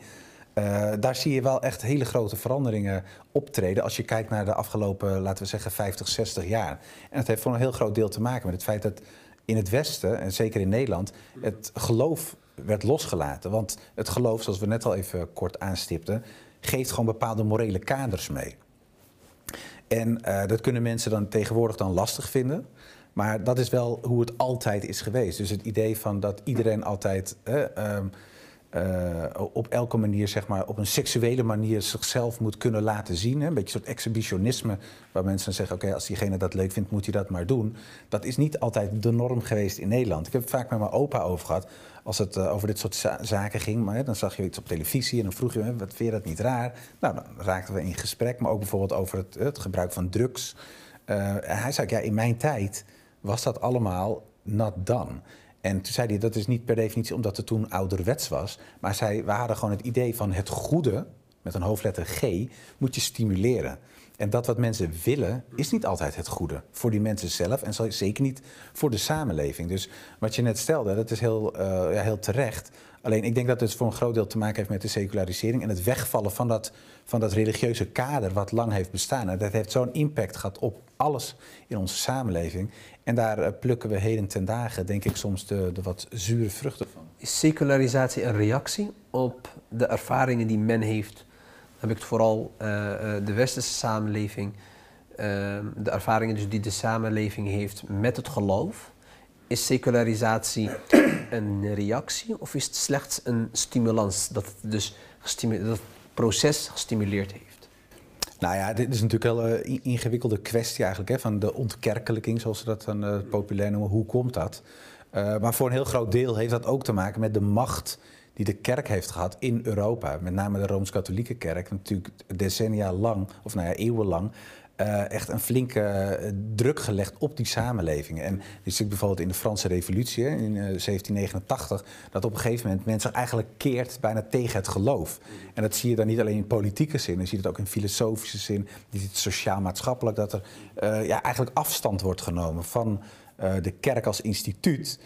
Uh, daar zie je wel echt hele grote veranderingen optreden als je kijkt naar de afgelopen, laten we zeggen, 50, 60 jaar. En dat heeft voor een heel groot deel te maken met het feit dat in het Westen, en zeker in Nederland, het geloof werd losgelaten. Want het geloof, zoals we net al even kort aanstipten, geeft gewoon bepaalde morele kaders mee. En uh, dat kunnen mensen dan tegenwoordig dan lastig vinden. Maar dat is wel hoe het altijd is geweest. Dus het idee van dat iedereen altijd. Uh, uh, op elke manier, zeg maar, op een seksuele manier zichzelf moet kunnen laten zien. Hè? Een beetje een soort exhibitionisme, waar mensen zeggen: oké, als diegene dat leuk vindt, moet hij dat maar doen. Dat is niet altijd de norm geweest in Nederland. Ik heb het vaak met mijn opa over gehad, als het uh, over dit soort zaken ging. Maar dan zag je iets op televisie en dan vroeg je: wat vind je dat niet raar? Nou, dan raakten we in gesprek, maar ook bijvoorbeeld over het, het gebruik van drugs. Uh, hij zei: ja, in mijn tijd was dat allemaal not done. En toen zei hij, dat is niet per definitie omdat het toen ouderwets was. Maar zij, we hadden gewoon het idee van het goede, met een hoofdletter G, moet je stimuleren. En dat wat mensen willen, is niet altijd het goede. Voor die mensen zelf en zeker niet voor de samenleving. Dus wat je net stelde, dat is heel, uh, ja, heel terecht. Alleen ik denk dat het voor een groot deel te maken heeft met de secularisering en het wegvallen van dat, van dat religieuze kader wat lang heeft bestaan. En dat heeft zo'n impact gehad op alles in onze samenleving. En daar uh, plukken we heden ten dagen, denk ik, soms de, de wat zure vruchten van. Is secularisatie een reactie op de ervaringen die men heeft? Dan heb ik het vooral uh, de westerse samenleving, ehm, de ervaringen dus die de samenleving heeft met het geloof. Is secularisatie een reactie of is het slechts een stimulans dat dus dat het proces gestimuleerd heeft? Nou ja, dit is natuurlijk wel een ingewikkelde kwestie eigenlijk, hè, van de ontkerkelijking, zoals ze dat dan uh, populair noemen. Hoe komt dat? Uh, maar voor een heel groot deel heeft dat ook te maken met de macht die de kerk heeft gehad in Europa. Met name de Rooms-Katholieke kerk, natuurlijk decennia lang, of nou ja, eeuwenlang, uh, echt een flinke uh, druk gelegd op die samenlevingen. En je ziet bijvoorbeeld in de Franse Revolutie in uh, 1789 dat op een gegeven moment mensen eigenlijk keert bijna tegen het geloof. En dat zie je dan niet alleen in politieke zin, je ziet het ook in filosofische zin, je ziet het sociaal-maatschappelijk, dat er ja, eigenlijk afstand wordt genomen van de kerk als instituut.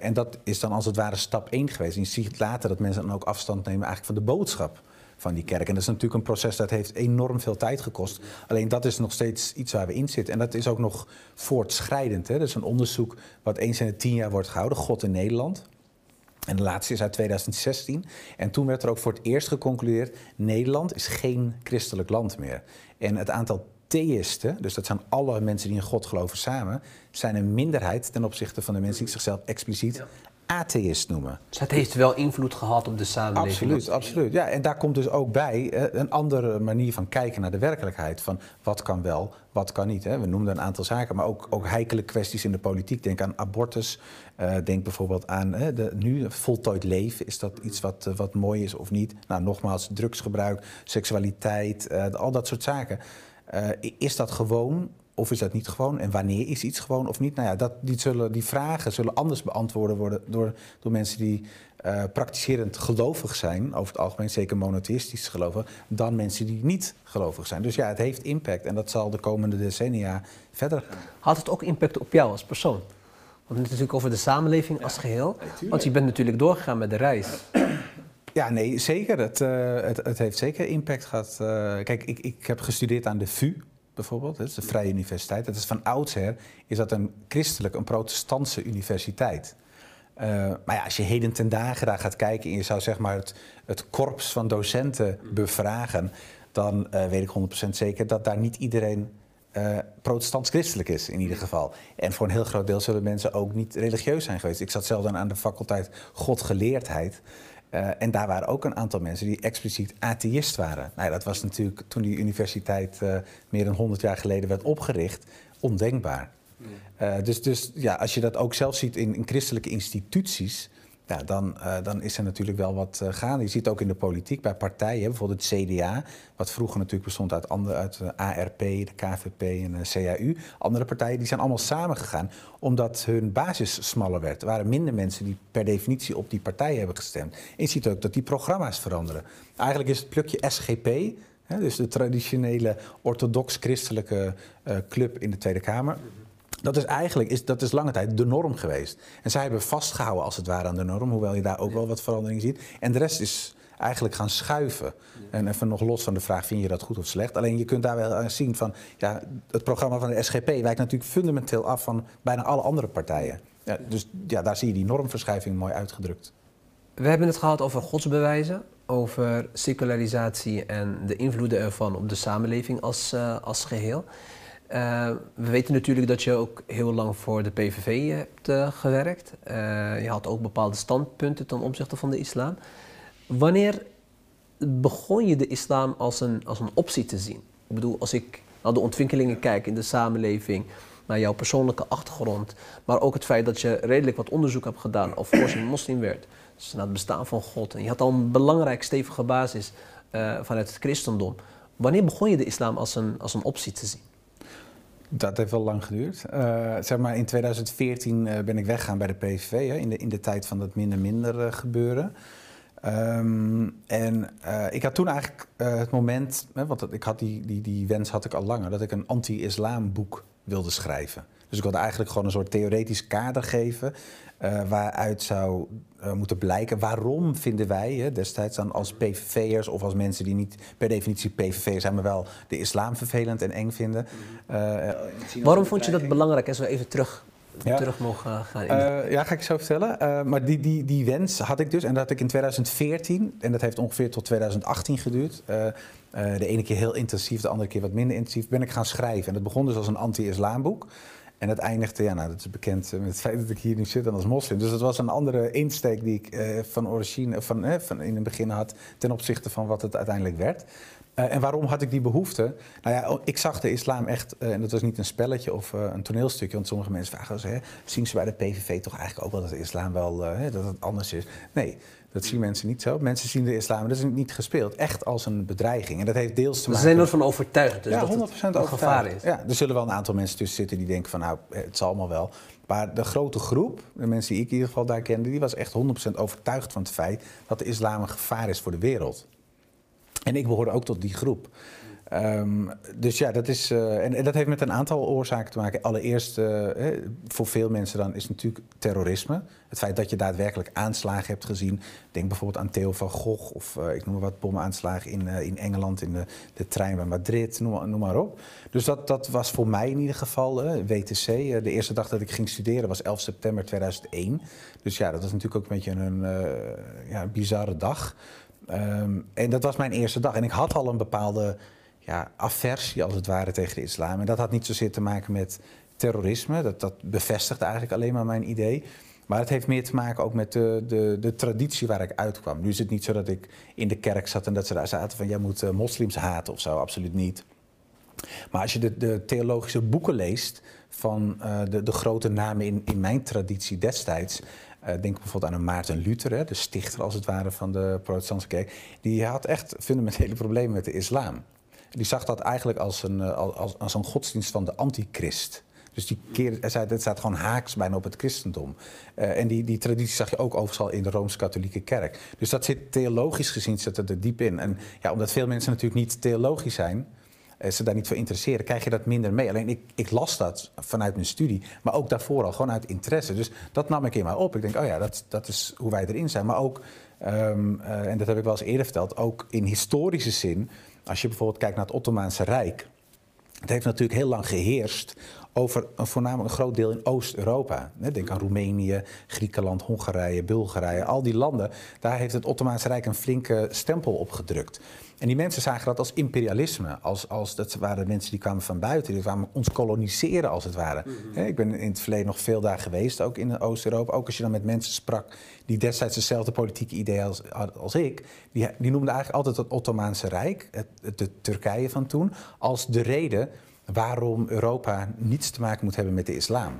en dat is dan als het ware stap 1 geweest. En je ziet later dat mensen dan ook afstand nemen eigenlijk van de boodschap van die kerk. En dat is natuurlijk een proces dat heeft enorm veel tijd gekost. Alleen dat is nog steeds iets waar we in zitten. En dat is ook nog voortschrijdend. Hè? Dat is een onderzoek wat eens in de tien jaar wordt gehouden, God in Nederland. En de laatste is uit 2016. En toen werd er ook voor het eerst geconcludeerd: Nederland is geen christelijk land meer. En het aantal theïsten, dus dat zijn alle mensen die in God geloven samen, zijn een minderheid ten opzichte van de mensen die zichzelf expliciet atheïst noemen. Dus het heeft wel invloed gehad op de samenleving. Absoluut, absoluut. Ja, en daar komt dus ook bij een andere manier van kijken naar de werkelijkheid. Van wat kan wel, wat kan niet. Hè. We noemden een aantal zaken, maar ook, ook heikele kwesties in de politiek. Denk aan abortus. eh, denk bijvoorbeeld aan eh, de, nu voltooid leven. Is dat iets wat, eh, wat mooi is of niet? Nou, nogmaals, drugsgebruik, seksualiteit, eh, al dat soort zaken. Is dat gewoon of is dat niet gewoon? En wanneer is iets gewoon of niet? Nou ja, dat, die, zullen, die vragen zullen anders beantwoord worden door, door mensen die eh, praktiserend gelovig zijn, over het algemeen zeker monotheïstisch geloven, dan mensen die niet gelovig zijn. Dus ja, het heeft impact en dat zal de komende decennia verder gaan. Had het ook impact op jou als persoon? Want het natuurlijk over de samenleving als geheel. Want je bent natuurlijk doorgegaan met de reis. Ja, nee, zeker. Het, eh, het, het heeft zeker impact gehad. Eh, kijk, ik, ik heb gestudeerd aan de VU bijvoorbeeld. Dat is de Vrije Universiteit. Dat is van oudsher is dat een christelijk, een protestantse universiteit. Eh, maar ja, als je heden ten dagen daar gaat kijken en je zou zeg maar het, het korps van docenten bevragen, dan eh, weet ik 100% zeker dat daar niet iedereen eh, protestants-christelijk is in ieder geval. En voor een heel groot deel zullen mensen ook niet religieus zijn geweest. Ik zat zelf dan aan de faculteit Godgeleerdheid. Eh, en daar waren ook een aantal mensen die expliciet atheïst waren. Nou, ja, dat was natuurlijk toen die universiteit eh, meer dan 100 jaar geleden werd opgericht, ondenkbaar. Eh, dus, dus ja, als je dat ook zelf ziet in, in christelijke instituties, ja, dan, eh, dan is er natuurlijk wel wat uh, gaande. Je ziet ook in de politiek bij partijen, bijvoorbeeld het CDA, wat vroeger natuurlijk bestond uit, andere, uit de ARP, de KVP en de CAU. Andere partijen die zijn allemaal samengegaan omdat hun basis smaller werd. Er waren minder mensen die per definitie op die partijen hebben gestemd. Je ziet ook dat die programma's veranderen. Eigenlijk is het plukje SGP, hè, dus de traditionele orthodox-christelijke club in de Tweede Kamer. Dat is eigenlijk is, dat is lange tijd de norm geweest. En zij hebben vastgehouden als het ware aan de norm, hoewel je daar ook wel wat verandering ziet. En de rest is eigenlijk gaan schuiven. En even nog los van de vraag, vind je dat goed of slecht? Alleen je kunt daar wel aan zien van, ja, het programma van de SGP wijkt natuurlijk fundamenteel af van bijna alle andere partijen. Ja, dus ja, daar zie je die normverschuiving mooi uitgedrukt. We hebben het gehad over godsbewijzen, over secularisatie en de invloeden ervan op de samenleving als, uh, als geheel. Uh, we weten natuurlijk dat je ook heel lang voor de PVV hebt uh, gewerkt. Uh, je had ook bepaalde standpunten ten opzichte van de islam. Wanneer begon je de islam als een, als een optie te zien? Ik bedoel, als ik naar de ontwikkelingen kijk in de samenleving, naar jouw persoonlijke achtergrond, maar ook het feit dat je redelijk wat onderzoek hebt gedaan of voor je moslim werd, dus naar het bestaan van God. En je had al een belangrijk stevige basis vanuit het christendom. Wanneer begon je de islam als een, als een optie te zien? Dat heeft wel lang geduurd. Uh, zeg maar in 2014 uh, ben ik weggegaan bij de PVV, hè, in, de, in de tijd van dat minder minder uh, gebeuren. Um, en ik had toen eigenlijk het moment, hè, want ik had die, die, die wens had ik al langer, dat ik een anti-islam boek wilde schrijven. Dus ik wilde eigenlijk gewoon een soort theoretisch kader geven uh, waaruit zou uh, moeten blijken waarom vinden wij hè, destijds dan als PVV'ers of als mensen die niet per definitie PVV zijn, maar wel de islam vervelend en eng vinden. Uh, waarom vond je dat belangrijk als we even terug, ja. terug mogen gaan? Uh, ja, ga ik zo vertellen. maar die, die, die wens had ik dus en dat had ik in 2014 en dat heeft ongeveer tot 2018 geduurd. de ene keer heel intensief, de andere keer wat minder intensief, ben ik gaan schrijven. En dat begon dus als een anti-islamboek. En dat eindigde, ja, nou, dat is bekend met het feit dat ik hier nu zit dan als moslim. Dus dat was een andere insteek die ik eh, van origine, van, eh, van in het begin had ten opzichte van wat het uiteindelijk werd. En waarom had ik die behoefte? Nou ja, ik zag de islam echt, en dat was niet een spelletje of een toneelstukje, want sommige mensen vragen ze, zien ze bij de PVV toch eigenlijk ook wel dat de islam wel, dat het anders is? Nee, dat zien mensen niet zo. Mensen zien de islam, dat is niet gespeeld, echt als een bedreiging. En dat heeft deels te maken... Ze zijn ervan overtuigd dus ja, dat 100% het een gevaar is. Ja, er zullen wel een aantal mensen tussen zitten die denken van nou, het zal allemaal wel. Maar de grote groep, de mensen die ik in ieder geval daar kende, die was echt 100% overtuigd van het feit dat de islam een gevaar is voor de wereld. En ik behoorde ook tot die groep. Um, dus ja, dat, is, uh, en, dat heeft met een aantal oorzaken te maken. Allereerst, eh, voor veel mensen dan is natuurlijk terrorisme. Het feit dat je daadwerkelijk aanslagen hebt gezien. Denk bijvoorbeeld aan Theo van Gogh of uh, ik noem maar wat bommenaanslagen in, in Engeland, in de, de trein bij Madrid, noem, maar op. Dus dat, dat was voor mij in ieder geval WTC. de eerste dag dat ik ging studeren was 11 september 2001. Dus ja, dat was natuurlijk ook een beetje een ja, bizarre dag. Um, en dat was mijn eerste dag. En ik had al een bepaalde ja, aversie, als het ware, tegen de islam. En dat had niet zozeer te maken met terrorisme. Dat, dat bevestigde eigenlijk alleen maar mijn idee. Maar het heeft meer te maken ook met de, de, de traditie waar ik uitkwam. Nu is het niet zo dat ik in de kerk zat en dat ze daar zaten van jij moet eh, moslims haten of zo, absoluut niet. Maar als je de, theologische boeken leest van uh, de, de, grote namen in, in mijn traditie destijds, uh, denk bijvoorbeeld aan een Maarten Luther, de stichter als het ware van de protestantse kerk, die had echt fundamentele problemen met de islam. Die zag dat eigenlijk als een, als, als een godsdienst van de antichrist. Dus die keer, zei, dat staat gewoon haaks bijna op het christendom. Uh, en die, die traditie zag je ook overal in de Rooms-Katholieke Kerk. Dus dat zit theologisch gezien zit er diep in. En ja, omdat veel mensen natuurlijk niet theologisch zijn, uh, ze daar niet voor interesseren, krijg je dat minder mee. Alleen ik, ik las dat vanuit mijn studie, maar ook daarvoor al, gewoon uit interesse. Dus dat nam ik in mij op. Ik denk, oh ja, dat, dat is hoe wij erin zijn. Maar ook, uh, en dat heb ik wel eens eerder verteld, ook in historische zin, als je bijvoorbeeld kijkt naar het Ottomaanse Rijk. Het heeft natuurlijk heel lang geheerst over een voornamelijk een groot deel in Oost-Europa. Denk aan Roemenië, Griekenland, Hongarije, Bulgarije. Al die landen, daar heeft het Ottomaanse Rijk een flinke stempel op gedrukt. En die mensen zagen dat als imperialisme. Als, als, dat waren mensen die kwamen van buiten, die kwamen ons koloniseren als het ware. Mm Ik ben in het verleden nog veel daar geweest, ook in Oost-Europa. Ook als je dan met mensen sprak die destijds dezelfde politieke ideeën als, als ik. Die, die noemden eigenlijk altijd het Ottomaanse Rijk, het, de Turkije van toen, als de reden waarom Europa niets te maken moet hebben met de islam.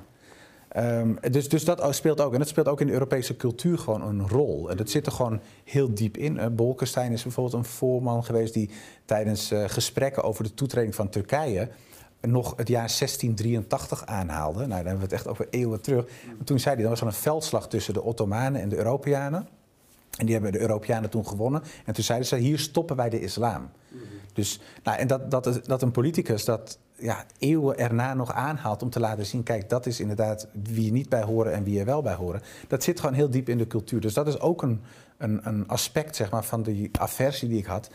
Um, dus, dus dat speelt ook. En dat speelt ook in de Europese cultuur gewoon een rol. En dat zit er gewoon heel diep in. Uh, Bolkestein is bijvoorbeeld een voorman geweest die tijdens uh, gesprekken over de toetreding van Turkije nog het jaar 1683 aanhaalde. Nou, dan hebben we het echt over eeuwen terug. En toen zei hij, er was al een veldslag tussen de Ottomanen en de Europeanen. En die hebben de Europeanen toen gewonnen. En toen zeiden ze, hier stoppen wij de islam. Dus, nou, en dat, dat, dat een politicus dat ja, eeuwen erna nog aanhaalt om te laten zien... kijk, dat is inderdaad wie je niet bij horen en wie er wel bij horen. Dat zit gewoon heel diep in de cultuur. Dus dat is ook een, een, een aspect zeg maar, van die aversie die ik had.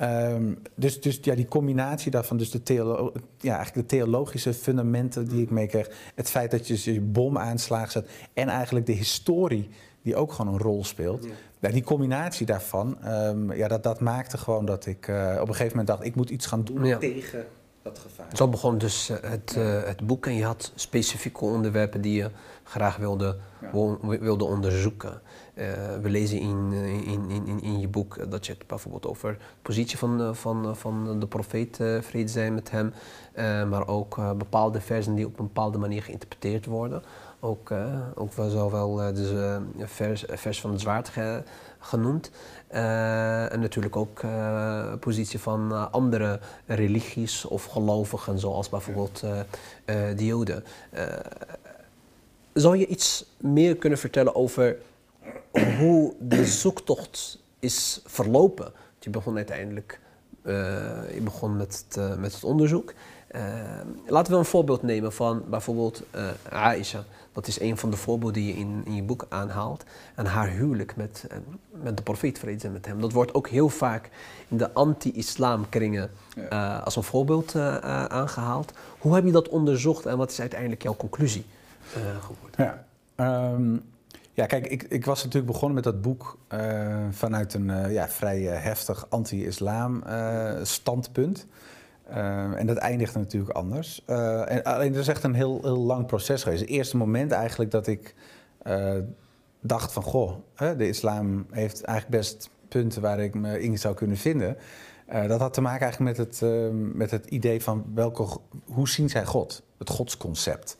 Um, dus, dus ja, die combinatie daarvan, dus de, theolo ja, eigenlijk de theologische fundamenten die ik meekreeg... het feit dat je je bomaanslagen zet en eigenlijk de historie die ook gewoon een rol speelt... Ja. die combinatie daarvan, um, ja, dat, dat maakte gewoon dat ik uh, op een gegeven moment dacht... ik moet iets gaan doen ja. tegen dat gevaar. Zo begon dus uh, het, uh, het boek en je had specifieke onderwerpen die je graag wilde, ja. wilde onderzoeken. we lezen in, in, in, in je boek dat je het bijvoorbeeld over de positie van, van, van de profeet, vrede zijn met hem, maar ook bepaalde versen die op een bepaalde manier geïnterpreteerd worden. Ook, ook wel zowel de vers, vers van het zwaard genoemd. En natuurlijk ook positie van andere religies of gelovigen, zoals bijvoorbeeld de Joden. zou je iets meer kunnen vertellen over hoe de zoektocht is verlopen? Je begon uiteindelijk je begon met, het, met het onderzoek. laten we een voorbeeld nemen van bijvoorbeeld Aisha. Dat is een van de voorbeelden die je in, in je boek aanhaalt. En haar huwelijk met, eh, met de profeet, vrede met hem. Dat wordt ook heel vaak in de anti-islamkringen uh, als een voorbeeld uh, aangehaald. Hoe heb je dat onderzocht en wat is uiteindelijk jouw conclusie geworden? Ja, um, ja kijk, ik, ik, was natuurlijk begonnen met dat boek vanuit een ja, vrij heftig anti-islam standpunt. Uh, en dat eindigde natuurlijk anders. Uh, en, alleen dat is echt een heel, heel lang proces geweest. Het eerste moment eigenlijk dat ik uh, dacht van... goh, hè, de islam heeft eigenlijk best punten waar ik me in zou kunnen vinden. dat had te maken eigenlijk met het, met het idee van welke, hoe zien zij God? Het godsconcept.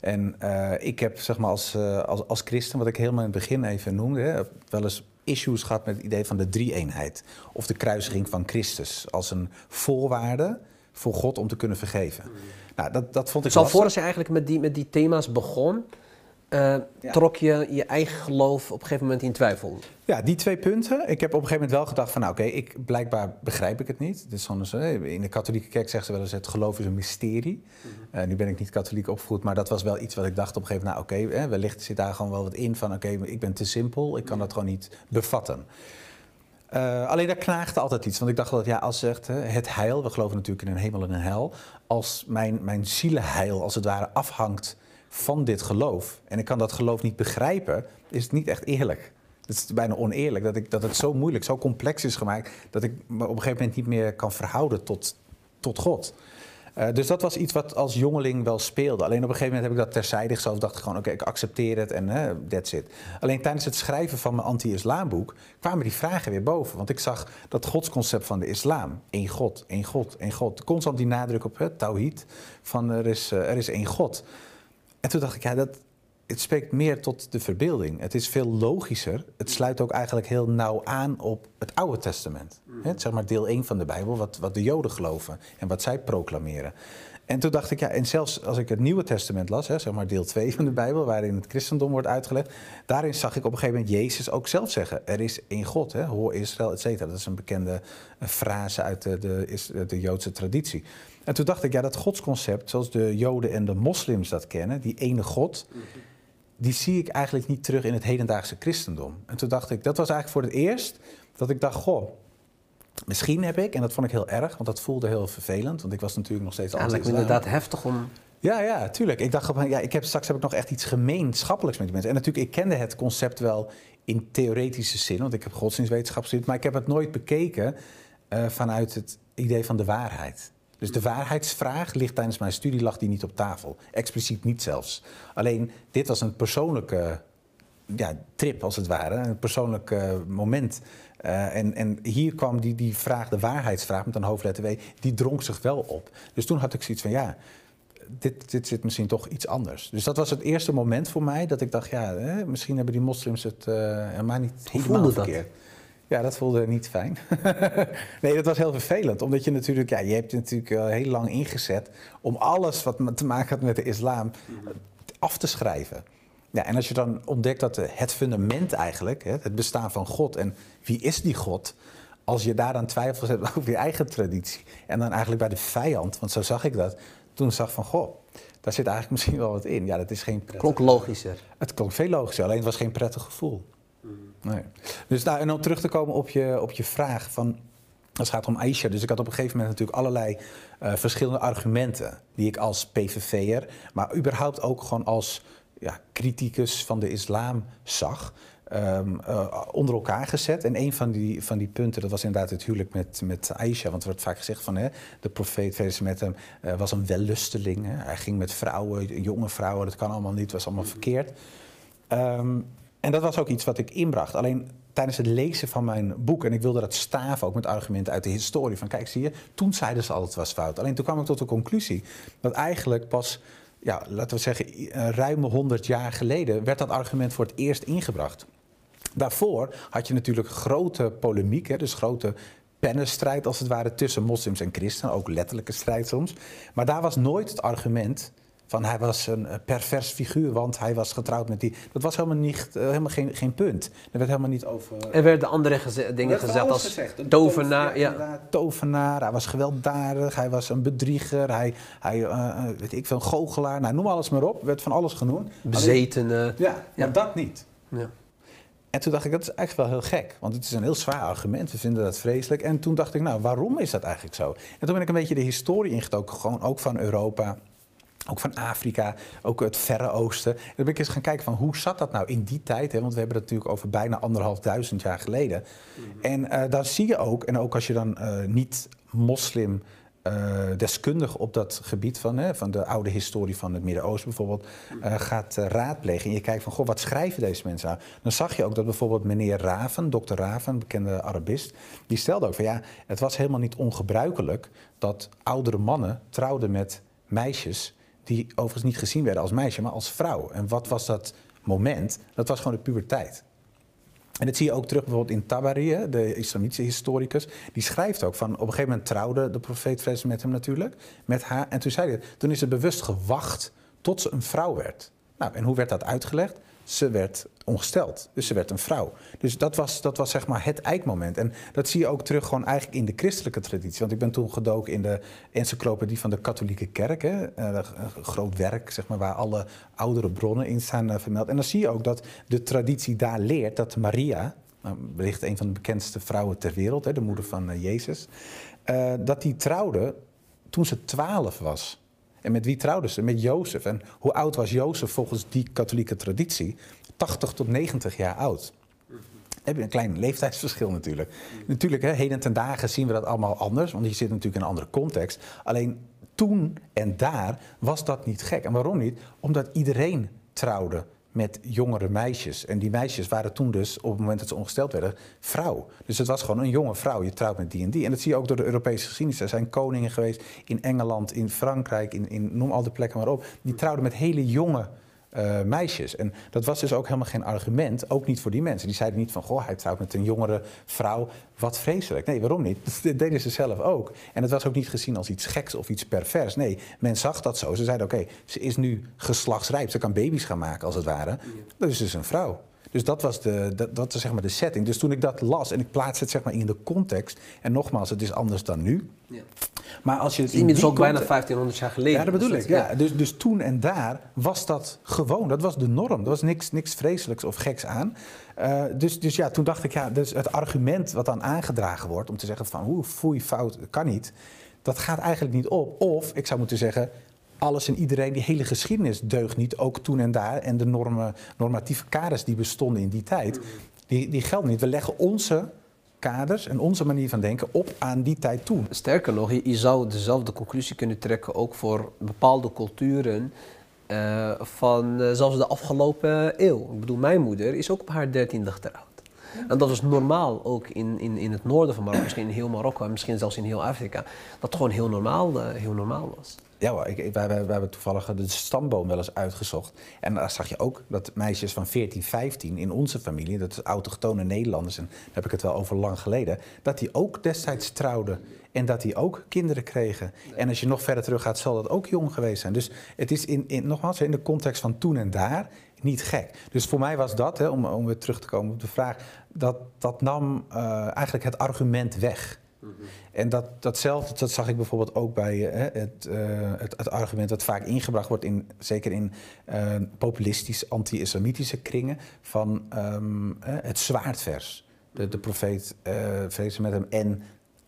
En ik heb zeg maar als, als, als christen, wat ik helemaal in het begin even noemde... Wel eens issues gehad met het idee van de drie-eenheid. Of de kruisiging van Christus als een voorwaarde voor God om te kunnen vergeven. Nou, dat, dat vond ik Zal voordat je eigenlijk met die, met die thema's begon, uh, trok je je eigen geloof op een gegeven moment in twijfel? Ja, die twee punten. Ik heb op een gegeven moment wel gedacht van, nou oké, ik blijkbaar begrijp ik het niet. Zo'n, in de katholieke kerk zeggen ze wel eens, het geloof is een mysterie. Mm uh, nu ben ik niet katholiek opgevoed, maar dat was wel iets wat ik dacht op een gegeven moment, nou oké, wellicht zit daar gewoon wel wat in van, oké, ik ben te simpel, ik kan dat gewoon niet bevatten. Uh, alleen daar knaagde altijd iets. Want ik dacht dat ja, als zegt het heil, we geloven natuurlijk in een hemel en een hel. Als mijn, mijn zielenheil als het ware afhangt van dit geloof. en ik kan dat geloof niet begrijpen, is het niet echt eerlijk. Het is bijna oneerlijk dat, ik, dat het zo moeilijk, zo complex is gemaakt. dat ik me op een gegeven moment niet meer kan verhouden tot, tot God. Eh, dus dat was iets wat als jongeling wel speelde. Alleen op een gegeven moment heb ik dat terzijde gezet. dacht ik gewoon, oké, ik accepteer het en uh, that's it. Alleen tijdens het schrijven van mijn anti-islamboek kwamen die vragen weer boven. Want ik zag dat godsconcept van de islam. één God, één God, één God. Constant die nadruk op het tawhid, van er is, uh, er is één God. En toen dacht ik, ja, dat, het spreekt meer tot de verbeelding. Het is veel logischer. Het sluit ook eigenlijk heel nauw aan op het Oude Testament. Mm. zeg maar deel 1 van de Bijbel, wat, wat de Joden geloven en wat zij proclameren. En toen dacht ik, ja, en zelfs als ik het Nieuwe Testament las, hè, zeg maar deel 2 van de Bijbel, waarin het christendom wordt uitgelegd, daarin zag ik op een gegeven moment Jezus ook zelf zeggen: Er is één God, hè, hoor Israël, et cetera. Dat is een bekende frase uit de, de, de Joodse traditie. En toen dacht ik, ja, dat godsconcept, zoals de Joden en de moslims dat kennen, die ene God. Die zie ik eigenlijk niet terug in het hedendaagse christendom. En toen dacht ik, dat was eigenlijk voor het eerst dat ik dacht, goh, misschien heb ik, en dat vond ik heel erg, want dat voelde heel vervelend, want ik was natuurlijk nog steeds ja, altijd. inderdaad heftig om. Ja, ja, tuurlijk. Ik dacht, ja, ik heb, straks heb ik nog echt iets gemeenschappelijks met die mensen. En natuurlijk, ik kende het concept wel in theoretische zin, want ik heb godsdienstwetenschap gestudeerd, maar ik heb het nooit bekeken uh, vanuit het idee van de waarheid. Dus de waarheidsvraag ligt tijdens mijn studie lag die niet op tafel. Expliciet niet zelfs. Alleen dit was een persoonlijke ja, trip, als het ware. Een persoonlijk uh, moment. Uh, en, en hier kwam die, die vraag, de waarheidsvraag met een hoofdletter W, die drong zich wel op. Dus toen had ik zoiets van, ja, dit, dit zit misschien toch iets anders. Dus dat was het eerste moment voor mij dat ik dacht, ja, hè, misschien hebben die moslims het uh, helemaal niet helemaal verkeerd. Dat? Ja, dat voelde niet fijn. nee, dat was heel vervelend. Omdat je natuurlijk, ja, je hebt natuurlijk heel lang ingezet om alles wat te maken had met de islam af te schrijven. Ja, en als je dan ontdekt dat het fundament eigenlijk, het bestaan van God en wie is die God, als je daaraan twijfels hebt over je eigen traditie en dan eigenlijk bij de vijand, want zo zag ik dat, toen zag van goh, daar zit eigenlijk misschien wel wat in. Ja, dat is geen prettig. Klonk logischer. Het klonk veel logischer, alleen het was geen prettig gevoel. Dus nou, en om terug te komen op je, op je vraag van. Het gaat om Aisha. Dus ik had op een gegeven moment natuurlijk allerlei uh, verschillende argumenten. die ik als PVV'er, maar überhaupt ook gewoon als ja, criticus van de islam zag. Um, uh, onder elkaar gezet. En een van die, van die punten, dat was inderdaad het huwelijk met, met Aisha. Want er wordt vaak gezegd van hè, de profeet, vrede met hem, uh, was een wellusteling. Hij ging met vrouwen, jonge vrouwen, dat kan allemaal niet, was allemaal verkeerd. Um, en dat was ook iets wat ik inbracht. Alleen tijdens het lezen van mijn boek, en ik wilde dat staven ook met argumenten uit de historie. Van kijk, zie je, toen zeiden ze al het was fout. Alleen toen kwam ik tot de conclusie dat eigenlijk pas, ja, laten we zeggen, ruim 100 jaar geleden werd dat argument voor het eerst ingebracht. Daarvoor had je natuurlijk grote polemiek, hè, dus grote pennenstrijd als het ware tussen moslims en christenen, ook letterlijke strijd soms. Maar daar was nooit het argument van hij was een eh, pervers figuur, want hij was getrouwd met die. Dat was helemaal, niet, uh, helemaal geen, geen punt. Er werd helemaal niet over. Er werden andere dingen gezegd als gezegd. tovenaar. Ja, tovenaar, hij was gewelddadig, hij was een bedrieger, hij, hij uh, weet ik veel, een goochelaar. Nou, noem alles maar op, werd van alles genoemd. Bezetene. Ja, maar dat niet. Ja. En toen dacht ik, dat is eigenlijk wel heel gek. Want het is een heel zwaar argument. We vinden dat vreselijk. En toen dacht ik, nou, waarom is dat eigenlijk zo? En toen ben ik een beetje de historie ingetoken. Gewoon ook van Europa. Ook van Afrika, ook het Verre Oosten. En dan ben ik eens gaan kijken van hoe zat dat nou in die tijd? Hè? Want we hebben het natuurlijk over bijna anderhalf duizend jaar geleden. Mhm. En uh, daar zie je ook, en ook als je dan uh, niet moslim uh, deskundig op dat gebied van, hè, van de oude historie van het Midden-Oosten bijvoorbeeld, uh, gaat uh, raadplegen. En je kijkt van, goh, wat schrijven deze mensen aan? Dan zag je ook dat bijvoorbeeld meneer Raven, dokter Raven, bekende Arabist, die stelde ook van ja, het was helemaal niet ongebruikelijk dat oudere mannen trouwden met meisjes die overigens niet gezien werden als meisje, maar als vrouw. En wat was dat moment? Dat was gewoon de puberteit. En dat zie je ook terug bijvoorbeeld in Tabari, de islamitische historicus. Die schrijft ook van op een gegeven moment trouwde de profeet vrede met hem natuurlijk, met haar. En toen zei hij, toen is ze bewust gewacht tot ze een vrouw werd. Nou, en hoe werd dat uitgelegd? Ze werd ongesteld. Dus ze werd een vrouw. Dus dat was, dat was zeg maar het eikmoment. En dat zie je ook terug gewoon eigenlijk in de christelijke traditie. Want ik ben toen gedoken in de encyclopedie van de katholieke kerk. Hè? Eh, een groot werk, zeg maar, waar alle oudere bronnen in staan uh, vermeld. En dan zie je ook dat de traditie daar leert dat Maria... Nou, wellicht een van de bekendste vrouwen ter wereld, hè, de moeder van uh, Jezus... dat die trouwde toen ze twaalf was. En met wie trouwden ze? Met Jozef. En hoe oud was Jozef volgens die katholieke traditie? 80 tot 90 jaar oud. Heb je een klein leeftijdsverschil natuurlijk. Natuurlijk, hè, heden ten dagen zien we dat allemaal anders, want je zit natuurlijk in een andere context. Alleen toen en daar was dat niet gek. En waarom niet? Omdat iedereen trouwde met jongere meisjes. En die meisjes waren toen dus, op het moment dat ze ongesteld werden, vrouw. Dus het was gewoon een jonge vrouw. Je trouwt met die en die. En dat zie je ook door de Europese geschiedenis. Er zijn koningen geweest in Engeland, in Frankrijk, in, in noem al de plekken maar op. Die trouwden met hele jonge uh, meisjes. En dat was dus ook helemaal geen argument, ook niet voor die mensen. Die zeiden niet van, goh, hij trouwt met een jongere vrouw, wat vreselijk. Nee, waarom niet? Dat deden ze zelf ook. En het was ook niet gezien als iets geks of iets pervers. Nee, men zag dat zo. Ze zeiden, oké, ze is nu geslachtsrijp, ze kan baby's gaan maken als het ware. Dat is dus een vrouw. Dus dat was, de, dat, dat was zeg maar de setting. Dus toen ik dat las en ik plaats het zeg maar in de context... en nogmaals, het is anders dan nu... Ja. Maar als je het inmiddels ook bijna 1500 jaar geleden. Ja, dat bedoel ik. Ja. Dus, dus toen en daar was dat gewoon. Dat was de norm. Er was niks, niks vreselijks of geks aan. Uh, dus, dus ja, toen dacht ik, ja, dus het argument wat dan aangedragen wordt om te zeggen van hoe foei fout kan niet, dat gaat eigenlijk niet op. Of ik zou moeten zeggen, alles en iedereen, die hele geschiedenis deugt niet, ook toen en daar. En de normen, normatieve kaders die bestonden in die tijd, die, die gelden niet. We leggen onze kaders en onze manier van denken op aan die tijd toe. Sterker nog, je, zou dezelfde conclusie kunnen trekken ook voor bepaalde culturen uh, van uh, zelfs de afgelopen eeuw. Ik bedoel, mijn moeder is ook op haar dertiende getrouwd. En dat was normaal ook in, in, in het noorden van Marokko, misschien in heel Marokko en misschien zelfs in heel Afrika. Dat gewoon heel normaal, uh, heel normaal was. Ja, ik, wij, wij, hebben toevallig de stamboom wel eens uitgezocht. En daar zag je ook dat meisjes van 14, 15 in onze familie, dat is autochtone Nederlanders, en daar heb ik het wel over lang geleden, dat die ook destijds trouwden. En dat die ook kinderen kregen. En als je nog verder terug gaat, zal dat ook jong geweest zijn. Dus het is in, in, nogmaals in de context van toen en daar niet gek. Dus voor mij was dat, hè, om, om weer terug te komen op de vraag, dat, dat nam uh, eigenlijk het argument weg. En dat, datzelfde dat zag ik bijvoorbeeld ook bij uh, het, uh, het, het, argument dat vaak ingebracht wordt, in, zeker in uh, populistisch anti-islamitische kringen, van um, het zwaardvers. De, de profeet, vrede met hem, en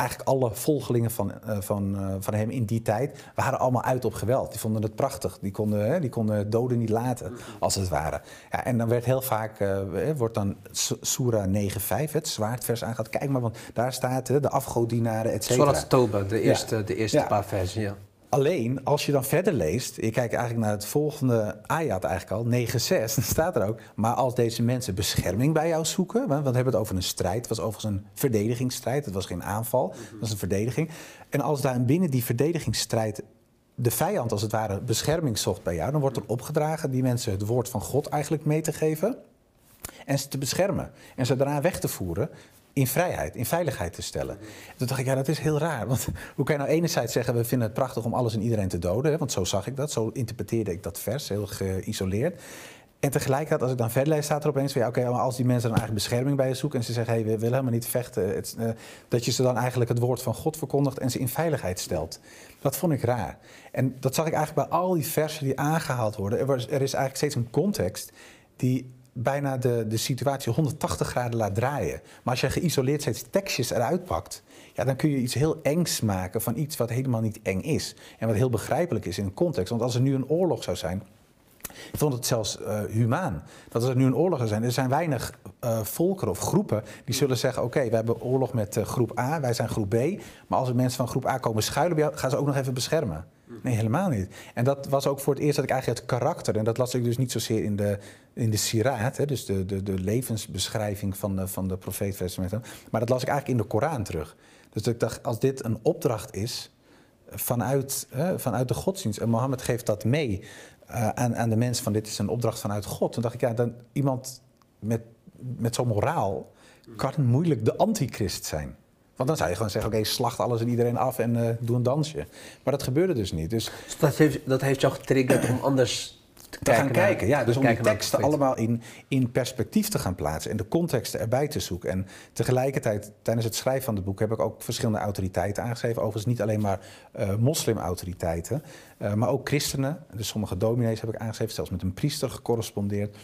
eigenlijk alle volgelingen van, uh, van, uh, van hem in die tijd waren allemaal uit op geweld. Die vonden het prachtig. Die konden, hè, die konden doden niet laten, als het ware. Ja, en dan werd heel vaak, uh, wordt dan Surah 9.5, het zwaardvers aangehaald. Kijk maar, want daar staat de afgodienaren, et cetera. Zoals Toba, de eerste, ja. de eerste ja. paar versen, ja. Alleen, als je dan verder leest, je kijkt eigenlijk naar het volgende ayat eigenlijk al, 9.6, dan staat er ook, maar als deze mensen bescherming bij jou zoeken, want we hebben het over een strijd, het was overigens een verdedigingsstrijd, het was geen aanval, het was een verdediging. En als daar binnen die verdedigingsstrijd de vijand als het ware bescherming zocht bij jou, dan wordt er opgedragen die mensen het woord van God eigenlijk mee te geven en ze te beschermen en ze daarna weg te voeren in vrijheid, in veiligheid te stellen. toen dacht ik, ja, dat is heel raar. Want hoe kan je nou enerzijds zeggen, we vinden het prachtig om alles en iedereen te doden. Hè? Want zo zag ik dat, zo interpreteerde ik dat vers, heel geïsoleerd. En tegelijkertijd, als ik dan verder lees, staat er opeens van ja, oké, maar als die mensen dan eigenlijk bescherming bij je zoeken en ze zeggen, hé, hey, we willen helemaal niet vechten, het, uh, dat je ze dan eigenlijk het woord van God verkondigt en ze in veiligheid stelt. Dat vond ik raar. En dat zag ik eigenlijk bij al die versen die aangehaald worden. Er, was, er is eigenlijk steeds een context die bijna de, de situatie 180 graden laat draaien. Maar als je geïsoleerd steeds tekstjes eruit pakt, ja, dan kun je iets heel engs maken van iets wat helemaal niet eng is. En wat heel begrijpelijk is in een context. Want als er nu een oorlog zou zijn, ik vond het zelfs uh, humaan. Dat er nu een oorlog zijn, er zijn weinig uh, volkeren of groepen die zullen zeggen: Oké, we hebben oorlog met uh, groep A, wij zijn groep B. Maar als er mensen van groep A komen schuilen bij jou, gaan ze ook nog even beschermen. Nee, helemaal niet. En dat was ook voor het eerst dat ik eigenlijk het karakter, en dat las ik dus niet zozeer in de, in de Siraat, hè, dus de, de, de levensbeschrijving van de, van de profeet, maar dat las ik eigenlijk in de Koran terug. Dus ik dacht, als dit een opdracht is vanuit, vanuit de godsdienst, en Mohammed geeft dat mee uh, aan, aan de mensen van dit is een opdracht vanuit God, dan dacht ik, ja, dan iemand met, met zo'n moraal kan moeilijk de antichrist zijn. Want dan zou je gewoon zeggen, oké, slacht alles en iedereen af en uh, doe een dansje. Maar dat gebeurde dus niet. Dus, dus dat, heeft, dat heeft jou getriggerd om anders te, te gaan kijken. Ja, dus om die teksten allemaal in, in perspectief te gaan plaatsen en de contexten erbij te zoeken. En tegelijkertijd, tijdens het schrijven van het boek, heb ik ook verschillende autoriteiten aangeschreven. Overigens niet alleen maar uh, moslimautoriteiten, uh, maar ook christenen. Dus sommige dominees heb ik aangeschreven, zelfs met een priester gecorrespondeerd.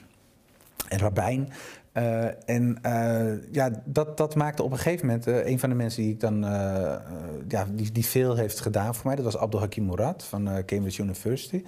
En rabbijn. Uh, en uh, ja, dat, dat maakte op een gegeven moment uh, een van de mensen die ik dan ja, die, die veel heeft gedaan voor mij. Dat was Abdul Hakim Murad van Cambridge University.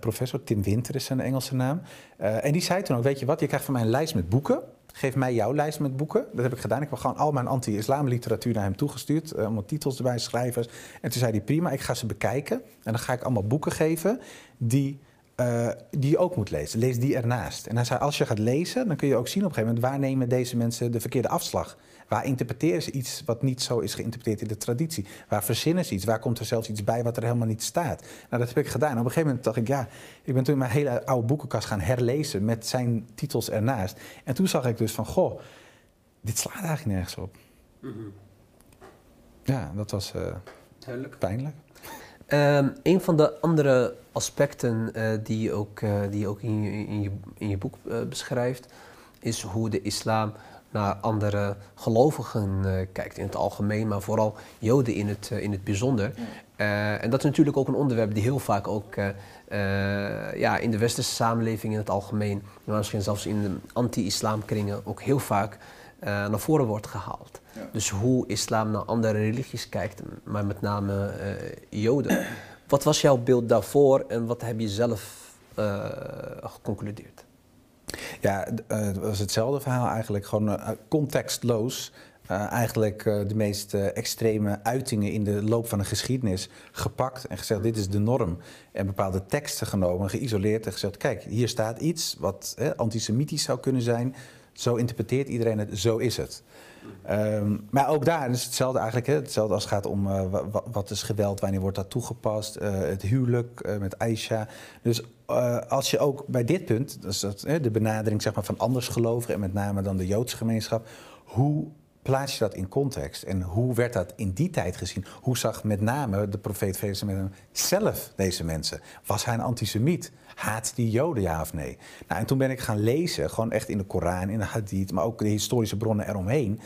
Professor Tim Winter is zijn Engelse naam. en die zei toen ook: Weet je wat, je krijgt van mij een lijst met boeken. geef mij jouw lijst met boeken. Dat heb ik gedaan. Ik heb gewoon al mijn anti-islam literatuur naar hem toegestuurd. Uh, allemaal titels erbij, schrijvers. En toen zei hij, prima, ik ga ze bekijken. En dan ga ik allemaal boeken geven die uh, die je ook moet lezen. Lees die ernaast. En hij zei, als je gaat lezen, dan kun je ook zien op een gegeven moment... waar nemen deze mensen de verkeerde afslag? Waar interpreteren ze iets wat niet zo is geïnterpreteerd in de traditie? Waar verzinnen ze iets? Waar komt er zelfs iets bij wat er helemaal niet staat? Nou, dat heb ik gedaan. op een gegeven moment dacht ik, ja... ik ben toen mijn hele oude boekenkast gaan herlezen... met zijn titels ernaast. En toen zag ik dus van, goh, dit slaat eigenlijk nergens op. Mm -hmm. Ja, dat was uh, pijnlijk. Um, een van de andere aspecten uh, die je ook, uh, die je ook in, je, in, je, in je boek uh, beschrijft, is hoe de islam naar andere gelovigen kijkt in het algemeen, maar vooral Joden in het, in het bijzonder. Ja. en dat is natuurlijk ook een onderwerp die heel vaak ook ja, in de westerse samenleving in het algemeen, maar misschien zelfs in de anti-islamkringen ook heel vaak naar voren wordt gehaald. Ja. Dus hoe islam naar andere religies kijkt, maar met name Joden. Wat was jouw beeld daarvoor en wat heb je zelf uh, geconcludeerd? Ja, het was hetzelfde verhaal eigenlijk. Gewoon uh, contextloos. eigenlijk de meest extreme uitingen in de loop van de geschiedenis gepakt en gezegd: dit is de norm. En bepaalde teksten genomen, geïsoleerd en gezegd: kijk, hier staat iets wat antisemitisch zou kunnen zijn. Zo interpreteert iedereen het, zo is het. Um, maar ook daar is hetzelfde eigenlijk. Hè? Hetzelfde als het gaat om uh, wat is geweld, wanneer wordt dat toegepast. Uh, het huwelijk uh, met Aisha. Dus als je ook bij dit punt, dus dat, de benadering zeg maar, van andersgelovigen en met name dan de Joodse gemeenschap. Hoe plaats je dat in context? En hoe werd dat in die tijd gezien? Hoe zag met name de profeet hem zelf deze mensen? Was hij een antisemiet? Haat die Joden, ja of nee? Nou, en toen ben ik gaan lezen, gewoon echt in de Koran, in de Hadith, maar ook de historische bronnen eromheen.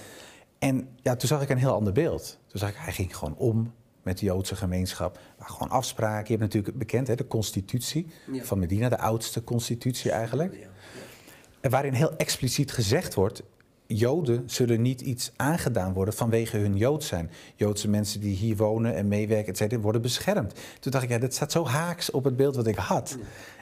En ja, toen zag ik een heel ander beeld. Toen zag ik, hij ging gewoon om met de Joodse gemeenschap. Maar gewoon afspraken. Je hebt natuurlijk bekend hè, de constitutie van Medina, de oudste constitutie eigenlijk. Ja, ja. En waarin heel expliciet gezegd wordt, Joden zullen niet iets aangedaan worden vanwege hun Jood zijn. Joodse mensen die hier wonen en meewerken, et cetera, worden beschermd. Toen dacht ik, ja, dat staat zo haaks op het beeld wat ik had.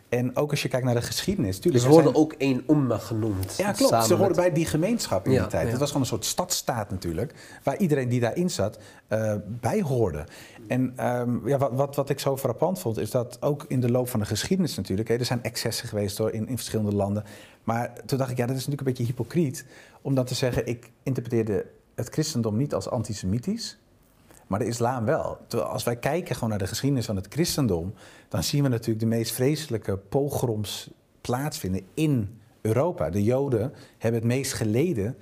En ook als je kijkt naar de geschiedenis. Tuurlijk, ze worden ook één umma genoemd. Ja, klopt. Ze hoorden bij die gemeenschap in die tijd. Het was gewoon een soort stadstaat natuurlijk. Waar iedereen die daarin zat uh, bij hoorde. En um, ja, wat, wat, wat, ik zo frappant vond, is dat ook in de loop van de geschiedenis natuurlijk. Hè, er zijn excessen geweest hoor, in, in verschillende landen. Maar toen dacht ik, ja, dat is natuurlijk een beetje hypocriet. Om dan te zeggen, ik interpreteerde het christendom niet als antisemitisch maar de islam wel. Als wij kijken gewoon naar de geschiedenis van het christendom, dan zien we natuurlijk de meest vreselijke pogroms plaatsvinden in Europa. De Joden hebben het meest geleden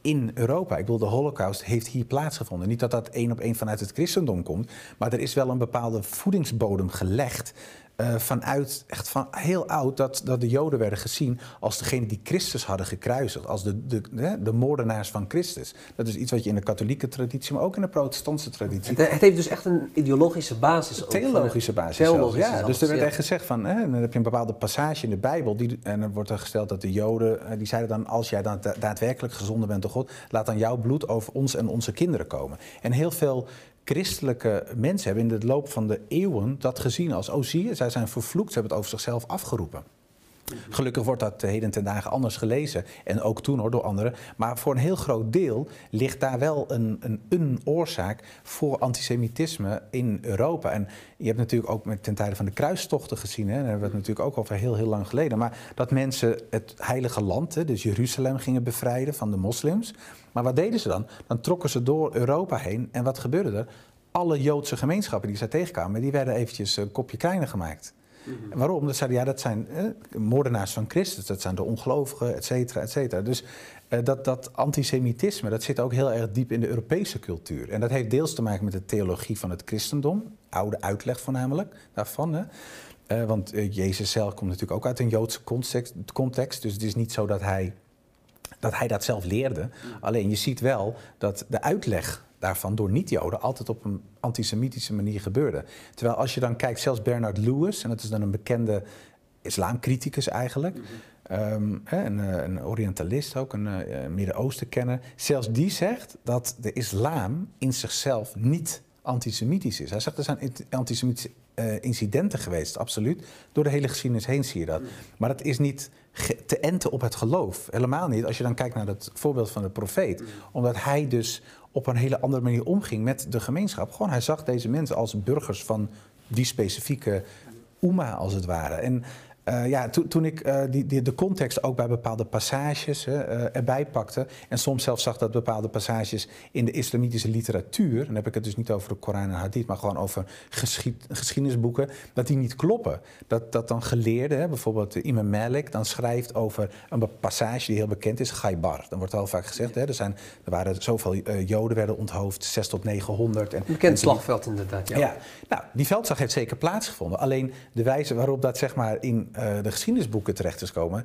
in Europa. Ik bedoel, de Holocaust heeft hier plaatsgevonden. Niet dat dat één op één vanuit het christendom komt, maar er is wel een bepaalde voedingsbodem gelegd uh, vanuit echt van heel oud dat, dat de Joden werden gezien als degene die Christus hadden gekruisigd, als de, de, de, de, moordenaars van Christus. Dat is iets wat je in de katholieke traditie, maar ook in de protestantse traditie. Het, het heeft dus echt een ideologische basis. Theologische basis. Theologische ja, dus er werd echt gezegd van, hè, dan heb je een bepaalde passage in de Bijbel die, en dan wordt er gesteld dat de Joden, eh, die zeiden dan, als jij dan daadwerkelijk gezonden bent door God, laat dan jouw bloed over ons en onze kinderen komen. En heel veel christelijke mensen hebben in de loop van de eeuwen dat gezien als, oh zie je, zij zijn vervloekt, ze hebben het over zichzelf afgeroepen. Gelukkig wordt dat heden ten dagen anders gelezen. En ook toen hoor, door anderen. Maar voor een heel groot deel ligt daar wel een, een, oorzaak voor antisemitisme in Europa. En je hebt natuurlijk ook met, ten tijde van de kruistochten gezien. Hè, daar hebben we het natuurlijk ook over heel, heel lang geleden. Maar dat mensen het heilige land, hè, dus Jeruzalem, gingen bevrijden van de moslims. Maar wat deden ze dan? Dan trokken ze door Europa heen. En wat gebeurde er? Alle Joodse gemeenschappen die zij tegenkwamen, die werden eventjes een kopje kleiner gemaakt. Mhm. Waarom? Dat zeiden ja, dat zijn eh, moordenaars van Christus, dat zijn de ongelovigen, et cetera, et cetera. Dus eh, dat, dat antisemitisme, dat zit ook heel erg diep in de Europese cultuur. En dat heeft deels te maken met de theologie van het christendom, oude uitleg voornamelijk daarvan. Hè. Uh, want uh, Jezus zelf komt natuurlijk ook uit een Joodse context, context, dus het is niet zo dat hij dat, hij dat zelf leerde. Mhm. Alleen je ziet wel dat de uitleg daarvan door niet-Joden altijd op een antisemitische manier gebeurde. Terwijl als je dan kijkt, zelfs Bernard Lewis, en dat is dan een bekende islamcriticus eigenlijk. Um, een, een, Orientalist ook, een uh, Midden-Oosten-kenner. Zelfs die zegt dat de islam in zichzelf niet antisemitisch is. Hij zegt er zijn antisemitische incidenten geweest, absoluut. Door de hele geschiedenis heen zie je dat. Maar dat is niet te enten op het geloof. Helemaal niet als je dan kijkt naar het voorbeeld van de profeet. Omdat hij dus op een hele andere manier omging met de gemeenschap. Gewoon, hij zag deze mensen als burgers van die specifieke Oema, als het ware. En eh, ja, toen, toen ik eh, die, die, de context ook bij bepaalde passages eh, erbij pakte... en soms zelfs zag dat bepaalde passages in de islamitische literatuur... dan heb ik het dus niet over de Koran en Hadith... maar gewoon over geschied, geschiedenisboeken, dat die niet kloppen. Dat, dat dan geleerden, hè, bijvoorbeeld Imam Malik... dan schrijft over een passage die heel bekend is, Gaibar. Dan wordt heel vaak gezegd, hè, er, zijn, er waren zoveel Joden werden onthoofd, 6 tot 900. En Een bekend slagveld inderdaad, ja. ja. nou, die veldslag heeft zeker plaatsgevonden. Alleen de wijze waarop dat zeg maar, in de geschiedenisboeken terecht is komen,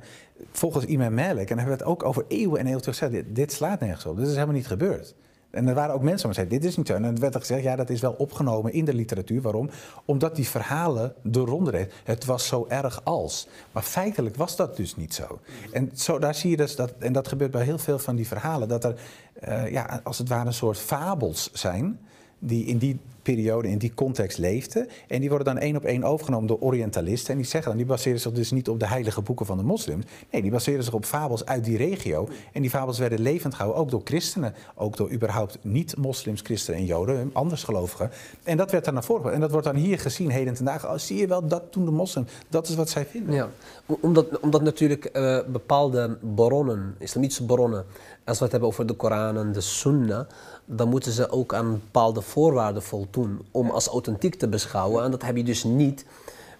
volgens Imam Malik, en dan hebben we het ook over eeuwen en eeuwen gezegd, dit, slaat nergens op. Dit is helemaal niet gebeurd. En er waren ook mensen die zeiden, dit is niet zo. En dan werd er gezegd, ja, dat is wel opgenomen in de literatuur. Waarom? Omdat die verhalen de ronde. Het was zo erg als. Maar feitelijk was dat dus niet zo. En zo, daar zie je dus, dat, en dat gebeurt bij heel veel van die verhalen, dat er, eh, ja, als het ware een soort fabels zijn die in die periode, in die context leefden. En die worden dan één op één overgenomen door Orientalisten. En die zeggen dan, die baseren zich dus niet op de heilige boeken van de moslims. Nee, die baseren zich op fabels uit die regio. En die fabels werden levend gehouden, ook door christenen. Ook door überhaupt niet-moslims, christenen en joden, andersgelovigen. En dat werd dan naar voren. En dat wordt dan hier gezien, heden ten dagen. Oh, zie je wel, dat doen de moslims. Dat is wat zij vinden. Ja, omdat, omdat natuurlijk eh, bepaalde bronnen, islamitische bronnen, als we het hebben over de Koran en de Sunnah, dan moeten ze ook aan bepaalde voorwaarden voldoen om als authentiek te beschouwen. En dat heb je dus niet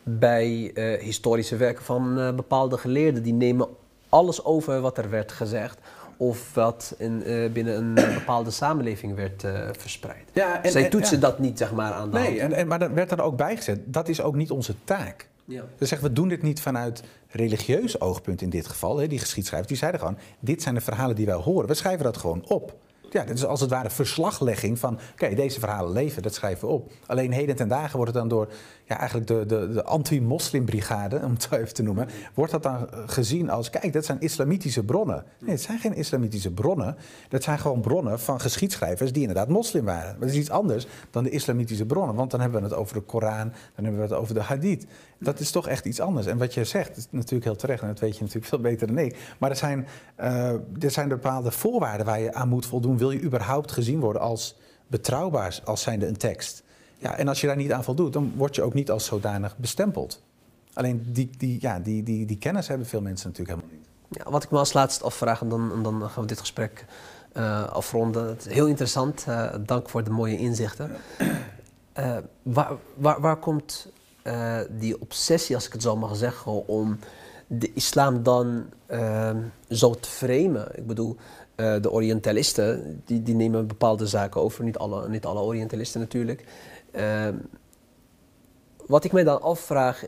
bij eh, historische werken van eh, bepaalde geleerden. Die nemen alles over wat er werd gezegd of wat in, eh, binnen een bepaalde samenleving werd verspreid. Ja, en- Zij en- toetsen ja. dat niet zeg maar aan de Nee, hand. en, maar er werd dan ook bijgezet, dat is ook niet onze taak. Ja. Dus zeggen we doen dit niet vanuit religieus oogpunt in dit geval. Hè, die geschiedschrijvers die zeiden gewoon: dit zijn de verhalen die wij horen. We schrijven dat gewoon op. Ja, dit is als het ware verslaglegging van: oké, deze verhalen leven, dat schrijven we op. Alleen heden ten dagen wordt het dan door ja, eigenlijk de, de, de anti-moslimbrigade, om het even te noemen, wordt dat dan eh, gezien als: kijk, dat zijn islamitische bronnen. Nee, het zijn geen islamitische bronnen. Dat zijn gewoon bronnen van geschiedschrijvers die inderdaad moslim waren. Dat is iets anders dan de islamitische bronnen, want dan hebben we het over de Koran, dan hebben we het over de Hadith. Dat is toch echt iets anders. En wat je zegt, is natuurlijk heel terecht, en dat weet je natuurlijk veel beter dan ik. Maar er zijn, eh, er zijn bepaalde voorwaarden waar je aan moet voldoen. Wil je überhaupt gezien worden als betrouwbaar, als zijnde een tekst? Ja, en als je daar niet aan voldoet, dan word je ook niet als zodanig bestempeld. Alleen die, die, ja, die, die, die kennis hebben veel mensen natuurlijk helemaal niet. Ja, wat ik me als laatste afvraag, en dan, en dan gaan we dit gesprek eh, afronden. Het is heel interessant. eh, dank voor de mooie inzichten. Waar, waar, waar komt eh, die obsessie, als ik het zo mag zeggen, om de islam dan eh, zo te framen? Ik bedoel, eh, de Orientalisten die, die nemen bepaalde zaken over, niet alle, niet alle Orientalisten natuurlijk. Eh, wat ik mij dan afvraag,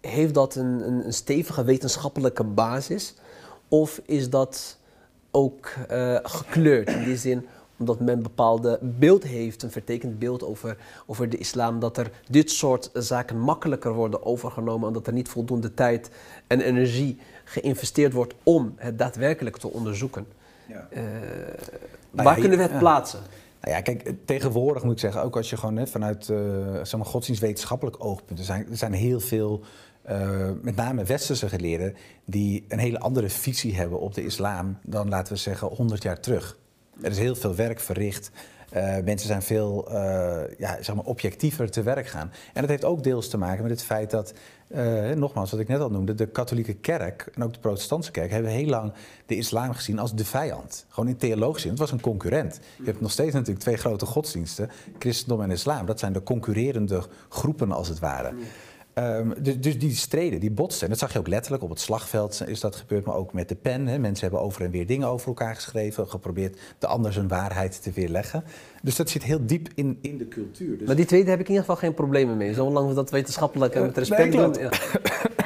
heeft dat een, een, een stevige wetenschappelijke basis? Of is dat ook eh, gekleurd in die zin omdat men een bepaalde beeld heeft, een vertekend beeld over, over de islam, dat er dit soort zaken makkelijker worden overgenomen en dat er niet voldoende tijd en energie geïnvesteerd wordt om het daadwerkelijk te onderzoeken. Ja. Eh, Nou waar ja, kunnen we het ja. plaatsen? Nou ja, kijk, tegenwoordig moet ik zeggen, ook als je gewoon net vanuit uh, zeg maar, godsdienstwetenschappelijk oogpunt, er zijn, er zijn heel veel, uh, met name westerse geleerden, die een hele andere visie hebben op de islam dan, laten we zeggen, 100 jaar terug. Er is heel veel werk verricht. Uh, mensen zijn veel uh, ja, zeg maar objectiever te werk gaan. En dat heeft ook deels te maken met het feit dat, uh, nogmaals, wat ik net al noemde, de katholieke kerk en ook de protestantse kerk hebben heel lang de islam gezien als de vijand. Gewoon in theologisch zin. Het was een concurrent. Je hebt nog steeds natuurlijk twee grote godsdiensten, christendom en islam. Dat zijn de concurrerende groepen als het ware. Um, dus, dus, die streden, die botsten. En dat zag je ook letterlijk op het slagveld is dat gebeurd, maar ook met de pen. Hè. Mensen hebben over en weer dingen over elkaar geschreven, geprobeerd de ander zijn waarheid te weerleggen. Dus dat zit heel diep in, in de cultuur. Dus Maar die tweede heb ik in ieder geval geen problemen mee, zolang we dat wetenschappelijk en met respect nee, doen. Ja.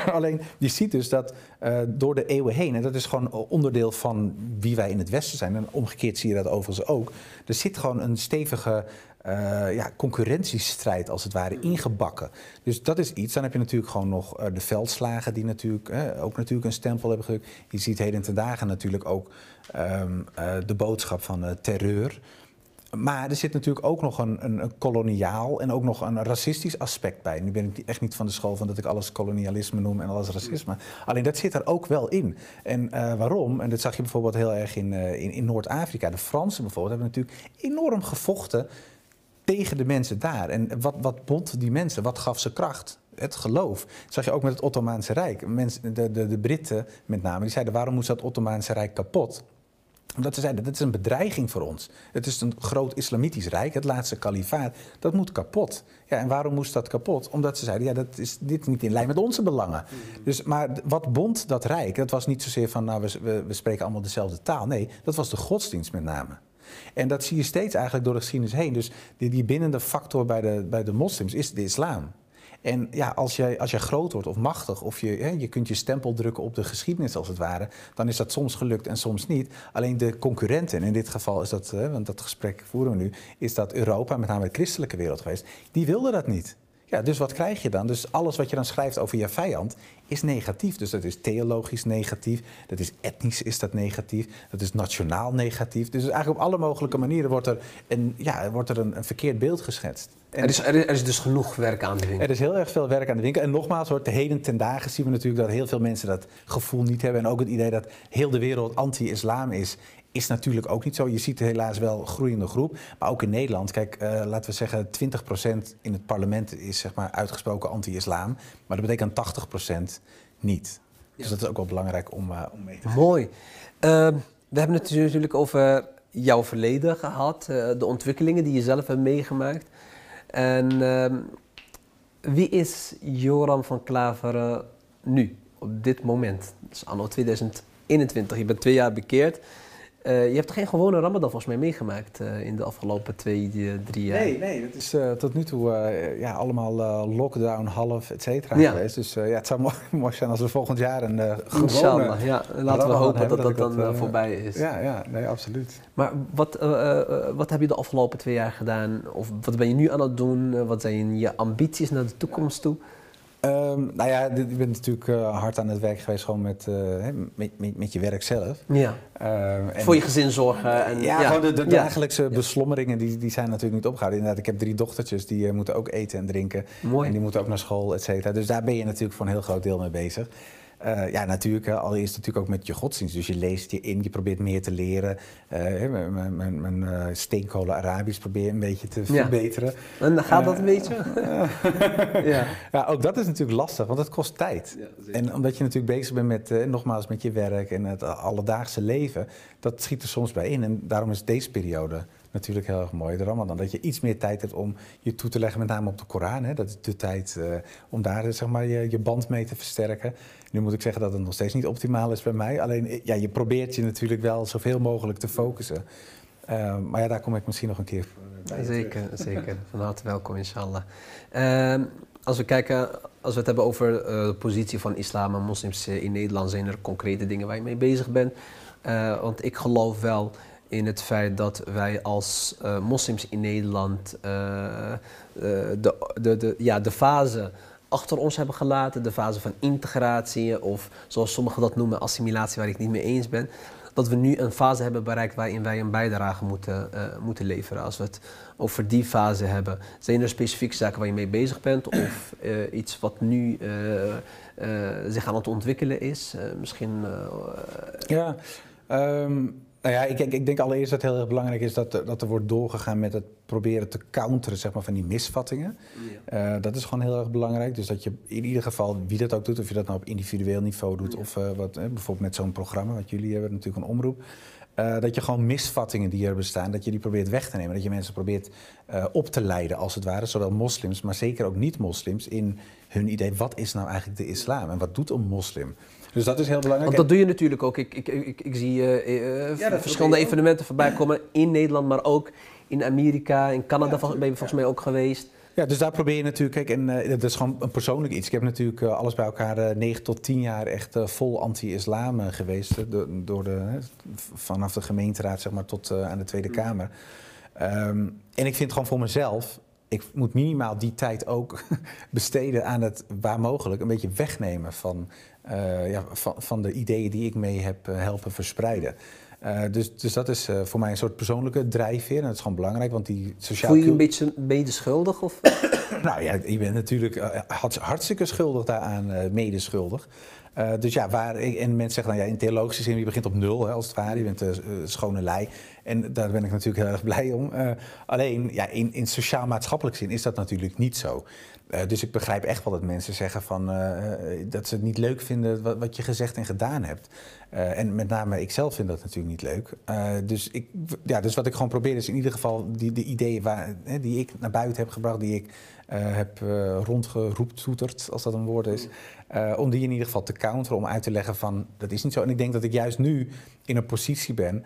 Alleen je ziet dus dat uh, door de eeuwen heen, en dat is gewoon onderdeel van wie wij in het Westen zijn, en omgekeerd zie je dat overigens ook, er zit gewoon een stevige uh, ja, concurrentiestrijd als het ware ingebakken. Dus dat is iets. Dan heb je natuurlijk gewoon nog uh, de veldslagen die natuurlijk, uh, ook natuurlijk een stempel hebben gedrukt. Je ziet heden ten dagen natuurlijk ook um, de boodschap van terreur. Maar er zit natuurlijk ook nog een, een, een, koloniaal en ook nog een racistisch aspect bij. Nu ben ik echt niet van de school van dat ik alles kolonialisme noem en alles racisme. Alleen dat zit er ook wel in. En uh, waarom? En dat zag je bijvoorbeeld heel erg in, uh, in, in Noord-Afrika. De Fransen bijvoorbeeld hebben natuurlijk enorm gevochten tegen de mensen daar. En wat, wat bond die mensen? Wat gaf ze kracht? Het geloof. Dat zag je ook met het Ottomaanse Rijk. De, de, de Britten met name, die zeiden waarom moest dat Ottomaanse Rijk kapot? Omdat ze zeiden, dat is een bedreiging voor ons. Het is een groot islamitisch rijk, het laatste kalifaat. Dat moet kapot. Ja, en waarom moest dat kapot? Omdat ze zeiden, ja, dat is dit niet in lijn met onze belangen. Dus, maar wat bond dat rijk? Dat was niet zozeer van, nou, we, we spreken allemaal dezelfde taal. Nee, dat was de godsdienst met name. En dat zie je steeds eigenlijk door de geschiedenis heen. Dus die, die bindende factor bij de, bij de moslims is de islam. En ja, als jij, als jij groot wordt of machtig, of je, hè, je kunt je stempel drukken op de geschiedenis als het ware, dan is dat soms gelukt en soms niet. Alleen de concurrenten, in dit geval is dat, hè, want dat gesprek voeren we nu, is dat Europa, met name de christelijke wereld geweest, die wilden dat niet. Ja, dus wat krijg je dan? Dus alles wat je dan schrijft over je vijand is negatief. Dus dat is theologisch negatief, dat is etnisch is dat negatief, dat is nationaal negatief. Dus eigenlijk op alle mogelijke manieren wordt er een, ja, wordt er een, een verkeerd beeld geschetst. En er, is, er is dus genoeg werk aan de winkel. Er is heel erg veel werk aan de winkel. En nogmaals, hoor, de heden ten dagen zien we natuurlijk dat heel veel mensen dat gevoel niet hebben. En ook het idee dat heel de wereld anti-islam is, is natuurlijk ook niet zo. Je ziet helaas wel een groeiende groep. Maar ook in Nederland, kijk, uh, laten we zeggen 20% in het parlement is zeg maar uitgesproken anti-islam. Maar dat betekent 80% niet. Dus dat is ook wel belangrijk om, uh, om mee te geven. Mooi. Uh, we hebben het natuurlijk over jouw verleden gehad, uh, de ontwikkelingen die je zelf hebt meegemaakt. En ehm, wie is Joram van Klaveren nu, op dit moment? Dat is anno 2021. Je bent twee jaar bekeerd. Uh, je hebt geen gewone Ramadan volgens mij meegemaakt uh, in de afgelopen twee, drie jaar. Nee, nee dat is uh, tot nu toe ja, allemaal lockdown, half, et cetera ja. geweest. Dus ja, het zou mooi, mooi, zijn als we volgend jaar een gewone Inshallah, ja. Laten we hopen hebben, dat dat, dat dan voorbij is. Ja, ja, nee, absoluut. Maar wat, wat heb je de afgelopen twee jaar gedaan? Of wat ben je nu aan het doen? wat zijn je ambities naar de toekomst toe? Um, nou ja, ik ben natuurlijk uh, hard aan het werk geweest gewoon met, uh, met, met, met, je werk zelf. Ja. En Voor je gezin zorgen. En, ja, ja, gewoon de, de dagelijkse ja. beslommeringen die, die zijn natuurlijk niet opgehouden. Inderdaad, ik heb drie dochtertjes, die uh, moeten ook eten en drinken. Mooi. En die moeten ook naar school, et cetera. Dus daar ben je natuurlijk voor een heel groot deel mee bezig. Uh, ja, natuurlijk. Hè, allereerst natuurlijk ook met je godsdienst. Dus je leest je in, je probeert meer te leren. Uh, mijn mijn, mijn uh, steenkolen Arabisch probeer een beetje te verbeteren. Ja. En gaat dat een beetje? ja. ja, ook dat is natuurlijk lastig, want het kost tijd. Ja, en omdat je natuurlijk bezig bent met, nogmaals, met je werk en het alledaagse leven, dat schiet er soms bij in. En daarom is deze periode natuurlijk heel erg mooi, de Ramadan. Dat je iets meer tijd hebt om je toe te leggen, met name op de Koran. Hè. Dat is de tijd uh, om daar zeg maar, je, band mee te versterken. Nu moet ik zeggen dat het nog steeds niet optimaal is bij mij. Alleen ja, je probeert je natuurlijk wel zoveel mogelijk te focussen. Uh, maar ja, daar kom ik misschien nog een keer. Zeker, zeker. Van harte welkom, inshallah. Uh, als we kijken, als we het hebben over de positie van islam en moslims in Nederland, zijn er concrete dingen waar je mee bezig bent. want ik geloof wel in het feit dat wij als uh, moslims in Nederland uh, uh, de, de, de, ja, de fase achter ons hebben gelaten, de fase van integratie of zoals sommigen dat noemen assimilatie waar ik niet mee eens ben, dat we nu een fase hebben bereikt waarin wij een bijdrage moeten, moeten leveren. Als we het over die fase hebben, zijn er specifieke zaken waar je mee bezig bent of iets wat nu zich aan het ontwikkelen is? misschien. ja. Um nou ja, ik, ik, ik, denk allereerst dat het heel erg belangrijk is dat, dat er wordt doorgegaan met het proberen te counteren zeg maar, van die misvattingen. Ja. Uh, dat is gewoon heel erg belangrijk. Dus dat je in ieder geval, wie dat ook doet, of je dat nou op individueel niveau doet, ja. of uh, wat, eh, bijvoorbeeld met zo'n programma, wat jullie hebben, natuurlijk een omroep. Uh, dat je gewoon misvattingen die er bestaan, dat je die probeert weg te nemen. Dat je mensen probeert op te leiden, als het ware, zowel moslims, maar zeker ook niet-moslims, in hun idee, wat is nou eigenlijk de islam en wat doet een moslim? Dus dat is heel belangrijk. Want dat doe je natuurlijk ook. Ik, ik, ik, ik zie uh, uh, ja, verschillende evenementen voorbij komen in Nederland, maar ook in Amerika, in Canada ja, ben je volgens mij ook geweest. Ja, dus daar probeer je natuurlijk, kijk, en uh, dat is gewoon een persoonlijk iets. Ik heb natuurlijk uh, alles bij elkaar uh, 9 tot 10 jaar echt vol anti-islam geweest. door, door de, vanaf de gemeenteraad zeg maar, tot aan de Tweede Kamer. Um, en ik vind gewoon voor mezelf, ik moet minimaal die tijd ook besteden aan het, waar mogelijk, een beetje wegnemen van uh, ja, van, van, de ideeën die ik mee heb uh, helpen verspreiden. Uh, dus, dus dat is uh, voor mij een soort persoonlijke drijfveer. En dat is gewoon belangrijk, want die sociaal... Voel je je een beetje medeschuldig? Of? nou ja, je bent natuurlijk uh, hartstikke schuldig daaraan, medeschuldig. Dus ja, waar, en mensen zeggen dan ja, in theologische zin, je begint op nul hè, als het ware, je bent schone lei. En daar ben ik natuurlijk heel erg blij om. Alleen, ja, in, in sociaal-maatschappelijk zin is dat natuurlijk niet zo. Dus ik begrijp echt wel dat mensen zeggen van, dat ze het niet leuk vinden wat, wat je gezegd en gedaan hebt. en met name ik zelf vind dat natuurlijk niet leuk. dus, ik, ja, dus wat ik gewoon probeer is in ieder geval die, de ideeën waar, die ik naar buiten heb gebracht, die ik heb rondgeroeptoeterd, als dat een woord is. Om die in ieder geval te counteren, om uit te leggen van dat is niet zo. En ik denk dat ik juist nu in een positie ben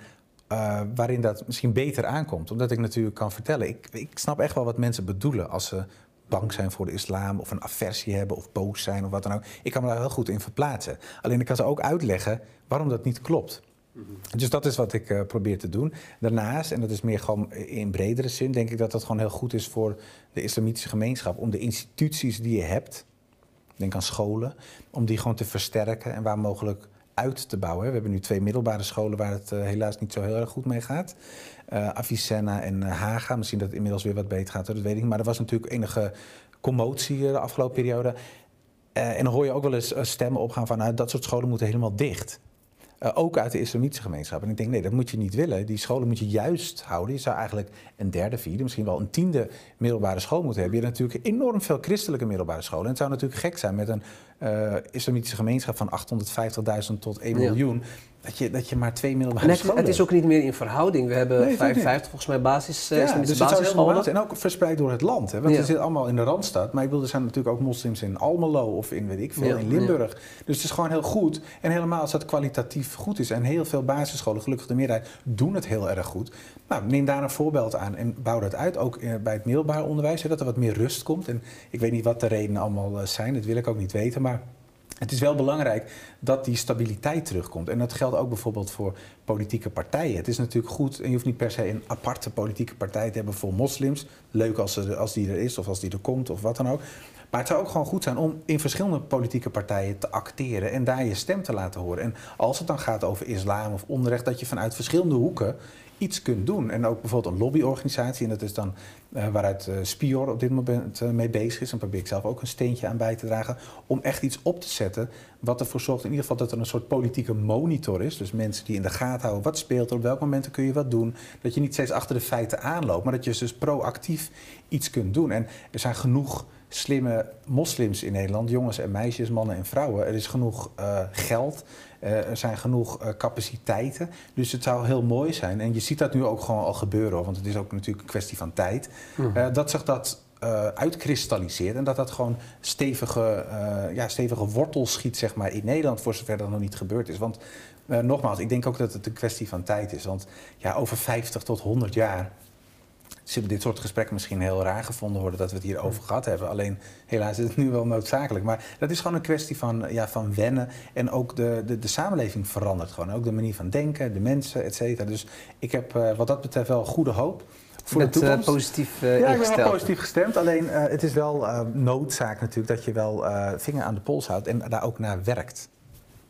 waarin dat misschien beter aankomt. Omdat ik natuurlijk kan vertellen, ik, ik snap echt wel wat mensen bedoelen als ze bang zijn voor de islam of een aversie hebben of boos zijn of wat dan ook. Ik kan me daar heel goed in verplaatsen. Alleen ik kan ze ook uitleggen waarom dat niet klopt. Dus dat is wat ik uh, probeer te doen. Daarnaast, en dat is meer gewoon in bredere zin, denk ik dat dat gewoon heel goed is voor de islamitische gemeenschap. Om de instituties die je hebt, Denk aan scholen, om die gewoon te versterken en waar mogelijk uit te bouwen. We hebben nu twee middelbare scholen waar het uh, helaas niet zo heel erg goed mee gaat. Uh, Avicenna en uh, Haga. Misschien dat het inmiddels weer wat beter gaat, dat weet ik niet. Maar er was natuurlijk enige commotie de afgelopen periode. en dan hoor je ook wel eens stemmen opgaan van nou, dat soort scholen moeten helemaal dicht. Uh, ook uit de islamitische gemeenschap. En ik denk, nee, dat moet je niet willen. Die scholen moet je juist houden. Je zou eigenlijk een derde, vierde, misschien wel een tiende middelbare school moeten hebben. Je hebt natuurlijk enorm veel christelijke middelbare scholen. En het zou natuurlijk gek zijn met een uh, islamitische gemeenschap van 850.000 tot 1 miljoen dat je, dat je maar twee middelbare het, scholen Het is ook niet meer in verhouding. We hebben nee, 55 volgens mij basis, eh, ja, dus basisscholen. En ook verspreid door het land. Hè? Want ja. het zit allemaal in de Randstad. Maar ik bedoel, er zijn natuurlijk ook moslims in Almelo of in weet ik veel, in Limburg. Dus het is gewoon heel goed. En helemaal als dat kwalitatief goed is. En heel veel basisscholen, gelukkig de meerderheid, doen het heel erg goed. Nou, neem daar een voorbeeld aan en bouw dat uit. Ook eh, bij het middelbaar onderwijs, hè, dat er wat meer rust komt. En ik weet niet wat de redenen allemaal eh, zijn, dat wil ik ook niet weten. Maar het is wel belangrijk dat die stabiliteit terugkomt. En dat geldt ook bijvoorbeeld voor politieke partijen. Het is natuurlijk goed, en je hoeft niet per se een aparte politieke partij te hebben voor moslims. Leuk als, er, als die er is of als die er komt of wat dan ook. Maar het zou ook gewoon goed zijn om in verschillende politieke partijen te acteren en daar je stem te laten horen. En als het dan gaat over islam of onrecht, dat je vanuit verschillende hoeken iets kunt doen. En ook bijvoorbeeld een lobbyorganisatie, en dat is dan uh, waaruit uh, Spior op dit moment uh, mee bezig is. En probeer ik zelf ook een steentje aan bij te dragen. Om echt iets op te zetten wat ervoor zorgt in ieder geval dat er een soort politieke monitor is. Dus mensen die in de gaten houden wat speelt er, op welke momenten kun je wat doen. Dat je niet steeds achter de feiten aanloopt, maar dat je dus proactief iets kunt doen. En er zijn genoeg slimme moslims in Nederland, jongens en meisjes, mannen en vrouwen. Er is genoeg geld. Uh, er zijn genoeg uh, capaciteiten. Dus het zou heel mooi zijn. En je ziet dat nu ook gewoon al gebeuren, want het is ook natuurlijk een kwestie van tijd. Mm. Uh, dat zich dat uitkristalliseert en dat dat gewoon stevige, ja, stevige wortels schiet zeg maar, in Nederland, voor zover dat nog niet gebeurd is. Want nogmaals, ik denk ook dat het een kwestie van tijd is. Want ja, over 50 tot 100 jaar zullen dit soort gesprekken misschien heel raar gevonden worden dat we het hier over gehad hebben. Alleen helaas is het nu wel noodzakelijk. Maar dat is gewoon een kwestie van, ja, van wennen. En ook de, de, de samenleving verandert gewoon. Ook de manier van denken, de mensen, et cetera. Dus ik heb uh, wat dat betreft wel goede hoop. Voor Met, de toekomst. Uh, positief uh, ja, ik ben wel positief gestemd. Alleen het is wel noodzaak natuurlijk dat je wel vinger aan de pols houdt en daar ook naar werkt.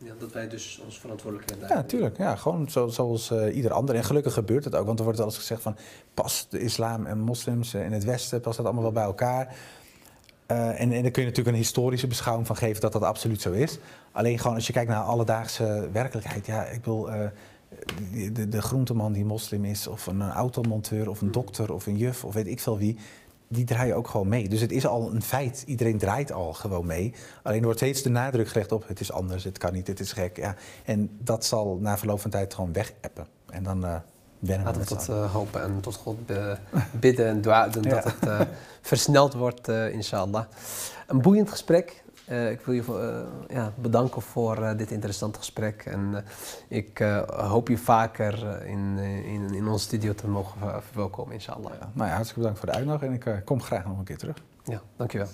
Ja, dat wij dus ons verantwoordelijkheid Ja, natuurlijk. Ja, gewoon zo, zoals uh, ieder ander. En gelukkig gebeurt het ook. Want er wordt wel eens gezegd van... pas de islam en moslims in het westen, pas dat allemaal wel bij elkaar. Uh, en, en daar kun je natuurlijk een historische beschouwing van geven dat dat absoluut zo is. Alleen gewoon als je kijkt naar alledaagse werkelijkheid. Ja, ik. Uh, de, de groenteman die moslim is, of een automonteur, of een dokter, of een juf, of weet ik veel wie die draaien ook gewoon mee. Dus het is al een feit. Iedereen draait al gewoon mee. Alleen er wordt steeds de nadruk gelegd op het is anders, het kan niet, het is gek. Ja. En dat zal na verloop van tijd gewoon wegappen. En dan uh, wennen we Laten we tot uh, hopen en tot God bidden en dwaden dat het uh, versneld wordt, inshallah. Een boeiend gesprek. Uh, ik wil je uh, ja, bedanken voor uh, dit interessante gesprek. En ik hoop je vaker in, in, in onze studio te mogen verwelkomen, inshallah. Ja, nou ja, hartstikke bedankt voor de uitnodiging en ik kom graag nog een keer terug. Ja, dankjewel.